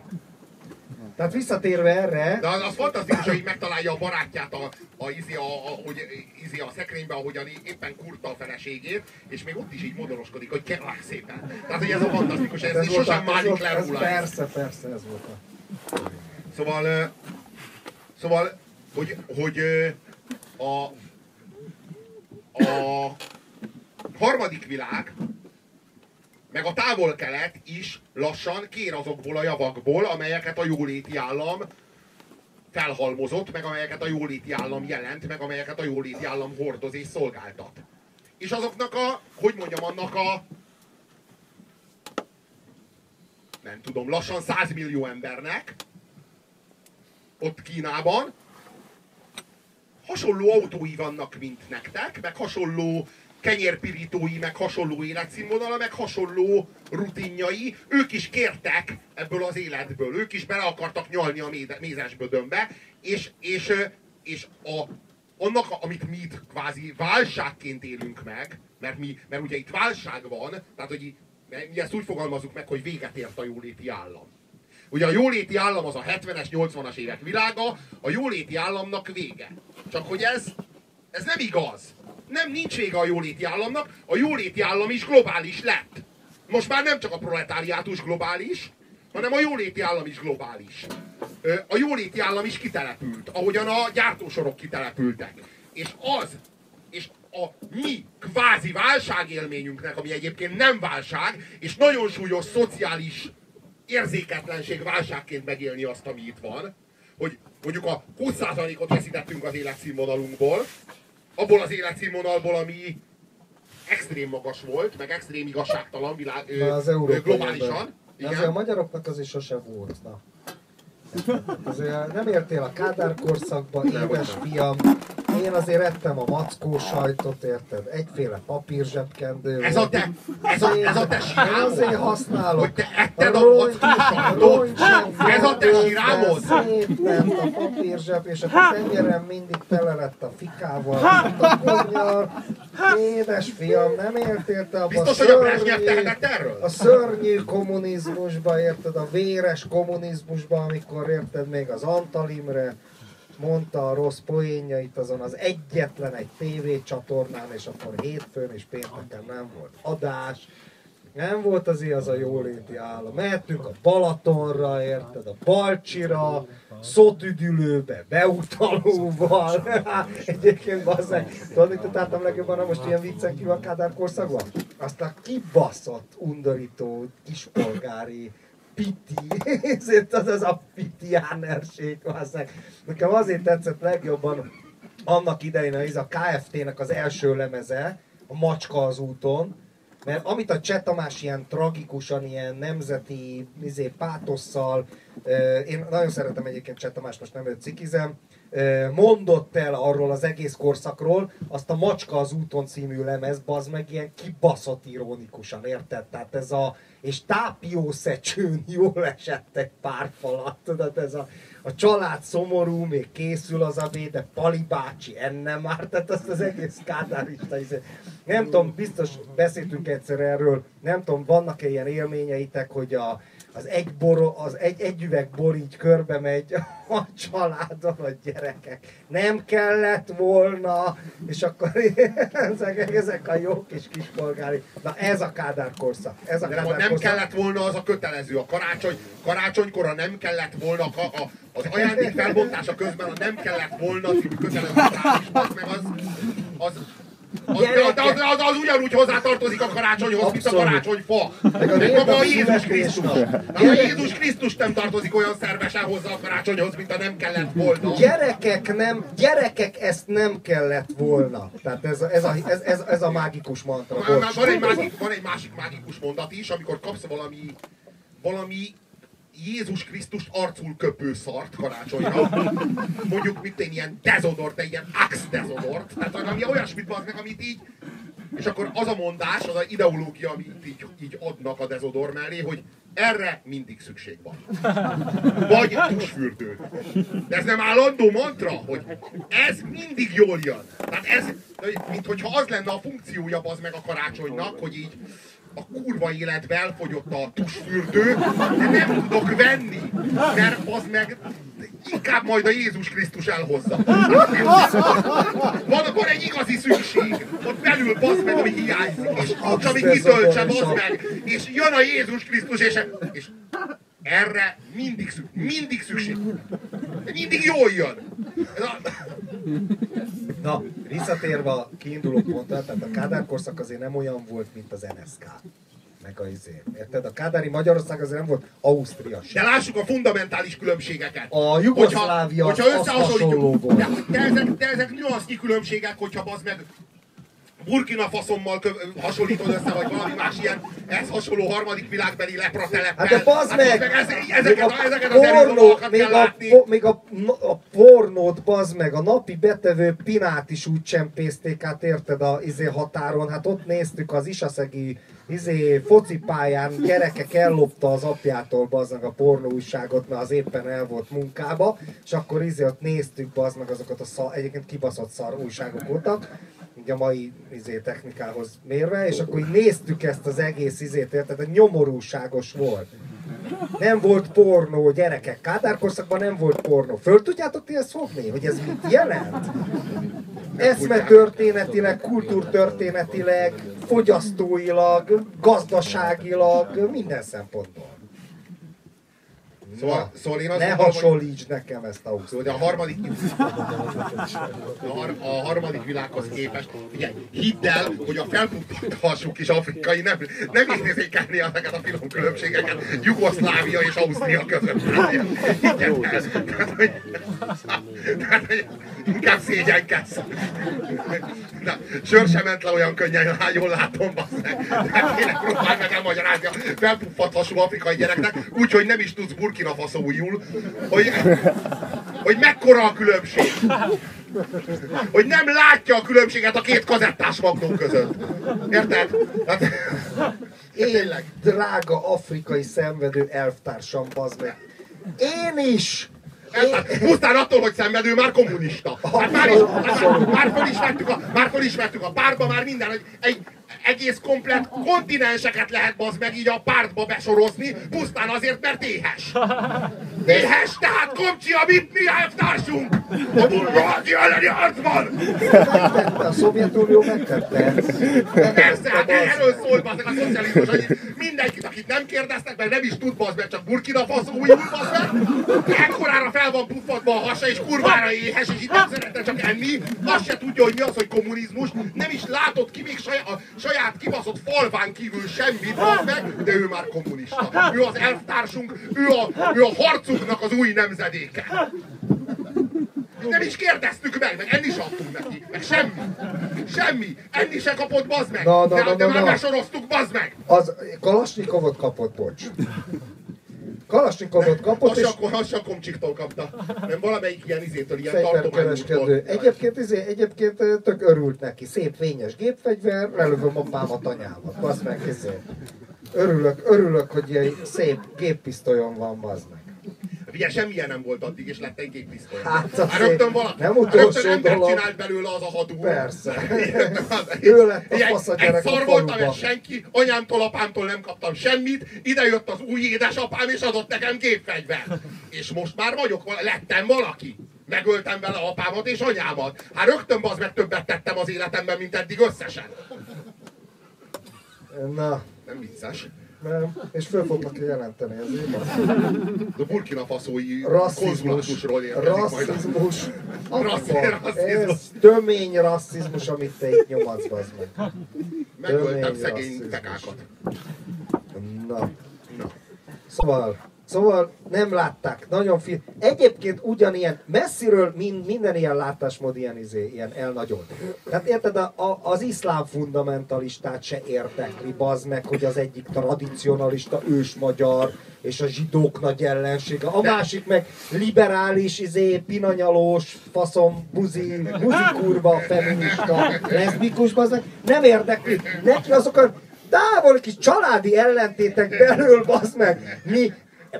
Tehát visszatérve erre, De az, az fantasztikus, hogy megtalálja a barátját a, a, izi, a, a, hogy, izi a szekrénybe, ahogyan éppen kurta a feleségét, és még ott is így modoroskodik, hogy kérlek szépen. Tehát, hogy ez a fantasztikus, ez, ez sosem volt, le róla. persze, persze, ez volt a... Szóval, ö, szóval, hogy, hogy ö, a, a harmadik világ, meg a távol-kelet is lassan kér azokból a javakból, amelyeket a jóléti állam felhalmozott, meg amelyeket a jóléti állam jelent, meg amelyeket a jóléti állam hordoz és szolgáltat. És azoknak a, hogy mondjam, annak a nem tudom, lassan 100 millió embernek ott Kínában hasonló autói vannak, mint nektek, meg hasonló kenyérpirítói, meg hasonló életszínvonala, meg hasonló rutinjai. Ők is kértek ebből az életből, ők is bele akartak nyalni a méde- mézesbödönbe, és, és, és a, annak, amit mi itt kvázi válságként élünk meg, mert, mi, mert ugye itt válság van, tehát hogy mi ezt úgy fogalmazunk meg, hogy véget ért a jóléti állam. Ugye a jóléti állam az a 70-es, 80-as évek világa, a jóléti államnak vége. Csak hogy ez, ez nem igaz. Nem, nincs vége a jóléti államnak, a jóléti állam is globális lett. Most már nem csak a proletáriátus globális, hanem a jóléti állam is globális. A jóléti állam is kitelepült, ahogyan a gyártósorok kitelepültek. És az, és a mi kvázi válságélményünknek, ami egyébként nem válság, és nagyon súlyos szociális érzéketlenség válságként megélni azt, ami itt van, hogy mondjuk a 20%-ot veszítettünk az életszínvonalunkból, abból az életszínvonalból, ami extrém magas volt, meg extrém igazságtalan világ, az globálisan. Igen. Azért a magyaroknak az is sose volt. Na. Azért nem értél a Kádár korszakba, éves fiam. Én azért ettem a mackó sajtot, érted? Egyféle papírzsebkendő. Ez a te, ez a, ez a te sírámod. azért használok. Hogy te etted a, a mackó sajtot. Ez a te sírámod. Szétment a papírzseb, és a tenyerem mindig tele lett a fikával. A konnyar. Édes fiam, nem értél te abba Biztos, a szörnyű? A szörnyű kommunizmusba, érted? A véres kommunizmusba, amikor érted még az Antalimre mondta a rossz poénjait azon az egyetlen egy tévécsatornán, és akkor hétfőn és pénteken nem volt adás. Nem volt azért az a jóléti állam. Mehetünk a Balatonra, érted, a Balcsira, szótüdülőbe, beutalóval. Egyébként bazzeg, tudod, mit utáltam legjobban, most ilyen viccen kívül a Kádár korszakban? Azt a kibaszott, undorító, kispolgári piti, ezért az az a pitiánerség, bazzeg. Nekem azért tetszett legjobban annak idején az a KFT-nek az első lemeze, a Macska az úton, mert amit a Cseh Tamás ilyen tragikusan, ilyen nemzeti izé, pátosszal, én nagyon szeretem egyébként Cseh Tamás, most nem őt cikizem, mondott el arról az egész korszakról, azt a Macska az úton című lemez, az meg ilyen kibaszott ironikusan, érted? Tehát ez a, és tápiószecsőn jól esett egy pár falat, tudod, ez a, a család szomorú, még készül az a de Pali bácsi enne már, tehát azt az egész kádárista, nem tudom, biztos beszéltünk egyszer erről, nem tudom, vannak-e ilyen élményeitek, hogy a, az egy, bor, az egy, egy üveg bor így körbe megy a családon, a gyerekek. Nem kellett volna, és akkor ezek, ezek a jó kis kispolgári. Na ez a Kádár korszak. Ez a Kádár nem korszak. kellett volna, az a kötelező. A karácsony, karácsonykor nem kellett volna, a, a, az ajándék felbontása közben a nem kellett volna kötelező. Meg az, az, az, az, az, az, az ugyanúgy hozzátartozik a karácsonyhoz, Abszolút. mint a karácsonyfa. Meg, maga a Jézus Krisztus. A Jézus Krisztus nem tartozik olyan szervesen hozzá a karácsonyhoz, mint a nem kellett volna. Gyerekek, nem, gyerekek, ezt nem kellett volna. Tehát ez, ez, a, ez, ez, ez a mágikus mantra. Van egy, másik, van egy másik mágikus mondat is, amikor kapsz valami, valami Jézus Krisztus arcul köpő szart karácsonyra. Mondjuk, mint egy ilyen dezodort, egy ilyen ax dezodort. Tehát valami olyasmit meg, amit így... És akkor az a mondás, az a ideológia, amit így, így adnak a dezodor mellé, hogy erre mindig szükség van. Vagy tusfürdő. De ez nem állandó mantra, hogy ez mindig jól jön. Tehát ez, mint hogyha az lenne a funkciója az meg a karácsonynak, hogy így a kurva életbe elfogyott a tusfürdő, de nem tudok venni, mert az meg inkább majd a Jézus Krisztus elhozza. Van akkor egy igazi szükség, ott belül basz meg, ami hiányzik, és, és ami kitöltse, basz meg, és jön a Jézus Krisztus, és, és erre mindig, szükség, mindig szükség. Mindig jól jön. Na, visszatérve a kiinduló pontra, tehát a Kádár korszak azért nem olyan volt, mint az NSK. Meg a izé. Érted? A Kádári Magyarország azért nem volt Ausztria sem. De lássuk a fundamentális különbségeket. A Jugoszlávia hogyha, hogyha volt. De, de, ezek, de ezek nüansznyi különbségek, hogyha az meg Burkina Faszommal hasonlítod össze, vagy valami más ilyen ehhez hasonló harmadik világbeli leprateleppel. Hát de bazd meg! Hát meg ez, ezeket, a, ezeket az pornó, még, a, po, még a, a pornót, bazd meg, a napi betevő pinát is úgy csempészték át, érted, a izé határon. Hát ott néztük az isaszegi izé, focipályán gyerekek ellopta az apjától baznak a pornóújságot, mert az éppen el volt munkába, és akkor izé ott néztük baznak azokat a szar, egyébként kibaszott szar újságok voltak, így a mai izé, technikához mérve, és akkor így néztük ezt az egész izét, tehát egy nyomorúságos volt. Nem volt pornó, gyerekek. Kádár korszakban nem volt pornó. Föl tudjátok ti ezt fogni, hogy ez mit jelent? Eszme történetileg, kultúrtörténetileg, fogyasztóilag, gazdaságilag, minden szempontból. Szóval, szóval én azt Ne mondom, hogy- hasonlíts nekem ezt a de a harmadik, a, har, a harmadik világhoz képest, ugye, hidd el, hogy a felpuppant hasú kis afrikai nem, nem érzékelni ezeket a finom különbségeket Jugoszlávia és Ausztria között. Hidd el. Tehát, hogy- tehát, hogy Inkább szégyenkezz. Na, sör sem ment le olyan könnyen, hát jól látom, bassz meg. Tehát tényleg próbálj meg elmagyarázni a felpuffat hasú afrikai gyereknek, úgyhogy nem is tudsz Burkina Faso-újul, hogy, hogy mekkora a különbség. Hogy nem látja a különbséget a két kazettás magnó között. Érted? Hát, Én, drága afrikai szenvedő elvtársam, bazd meg. Én is! Pusztán attól, hogy szenvedő, már kommunista. Hát már, is, hát már, fölismertük a, már fölismertük a pártba, már minden, hogy egy egész komplet kontinenseket lehet bazd meg így a pártba besorozni, pusztán azért, mert éhes. Éhes, tehát Komcsi a mi, mi elvtársunk! A burgoláti elleni harcban! A Szovjetunió megtette. Persze, hát erről szól bazd meg a szocializmus, hogy mindenkit, akit nem kérdeztek, mert nem is tud bazd meg, csak Burkina Faso újul bazd meg. Ekkorára fel van puffadva a hasa, és kurvára éhes, és itt nem szeretne csak enni. Azt se tudja, hogy mi az, hogy kommunizmus. Nem is látott ki még saját, a saját kibaszott falván kívül semmit, bazd meg, de ő már kommunista. Ő az elvtársunk, ő a, ő a harcunknak az új nemzedéke. Nem is kérdeztük meg, meg enni se adtunk neki, meg semmi. Semmi. Enni se kapott, bazd meg. Na, na, de, na, de na, már na. besoroztuk, bazd meg. Az Kalasnyikovot kapott, bocs. Kalasnyikovot kapott, és akkor, azt a komcsiktól kapta. Nem valamelyik ilyen izétől, ilyen tartományútól. Egyébként, izé, egyébként tök örült neki. Szép fényes gépfegyver, lelövöm apámat, anyámat. Bazd meg, izé. Örülök, örülök, hogy ilyen szép géppisztolyom van, bazd meg. Ugye semmilyen nem volt addig, és lett egy géppisztoly. Hát, Hát azért rögtön valaki, nem utolsó rögtön dolog. csinált belőle az a hadú. Persze. Ő lett a Egy- fasz a Egy a szar voltam, faluban. és senki, anyámtól, apámtól nem kaptam semmit, ide jött az új édesapám, és adott nekem gépfegyvert. És most már vagyok, lettem valaki. Megöltem vele apámat és anyámat. Hát rögtön az meg többet tettem az életemben, mint eddig összesen. Na, Nem vicces. Nem. És föl fognak jelenteni ezért. A Burkina Faszói konzulátusról érkezik majd. Rasszizmus. Rasszi- Apa, rasszizmus. Ez tömény rasszizmus, amit te itt nyomadsz, bazd meg. Megöltem szegény tekákat. Na. Na. Szóval, szóval nem látták, nagyon fi... Egyébként ugyanilyen, messziről min, minden ilyen látásmód ilyen, izé, ilyen elnagyolt. Tehát érted, a, a, az iszlám fundamentalistát se érdekli, bazd meg, hogy az egyik tradicionalista ős magyar, és a zsidók nagy ellensége. A másik meg liberális, izé, pinanyalós, faszom, buzi, buzi kurva, feminista, leszbikus, bazd meg. Nem érdekli. Neki azok a távol kis családi ellentétek belül, bazd meg. Mi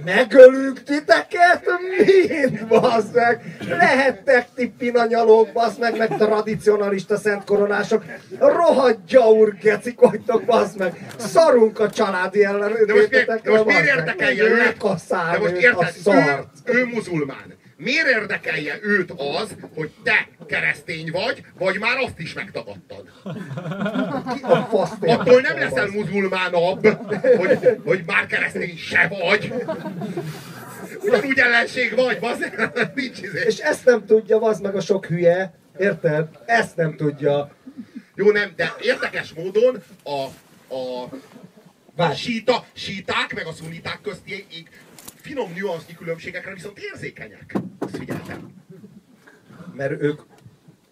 megölünk titeket? Mind, bazd meg! Lehettek ti pinanyalók, bazd meg, meg tradicionalista szentkoronások. Rohadt gyaur gecik vagytok, meg! Szarunk a családi miért, de most miért őt? Lekaszál De most érted, ő, ő muzulmán. Miért érdekelje őt az, hogy te keresztény vagy, vagy már azt is megtagadtad? Attól nem leszel muzulmánabb, hogy, hogy már keresztény se vagy. Ugyanúgy ellenség vagy, bazd, nincs izé. És ezt nem tudja, bazd meg a sok hülye. Érted? Ezt nem tudja. Jó, nem, de érdekes módon a, a, a síta, síták meg a szuniták közti finom nüansznyi különbségekre viszont érzékenyek. Azt figyeltem. Mert ők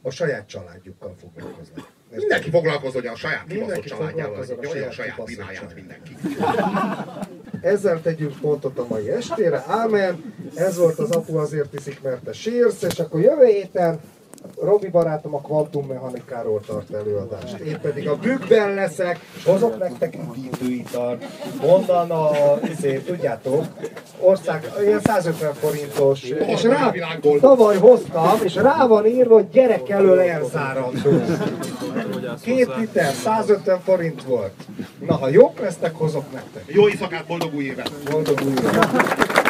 a saját családjukkal foglalkoznak. Érted? Mindenki foglalkozzon a saját kibaszott családjával, foglalkozzon a saját pináját mindenki. Ezzel tegyünk pontot a mai estére. Ámen. Ez volt az apu azért iszik, mert te sírsz, és akkor jövő héten Robi barátom a kvantummechanikáról tart előadást. Én pedig a bükkben leszek, és hozok nektek egy indúitart. Onnan a, izé, tudjátok, ország, ilyen 150 forintos, és rá, tavaly hoztam, és rá van írva, hogy gyerek elől elzárandó. Két liter, 150 forint volt. Na, ha jók lesznek, hozok nektek. Jó éjszakát, boldog új évet! Boldog új évet!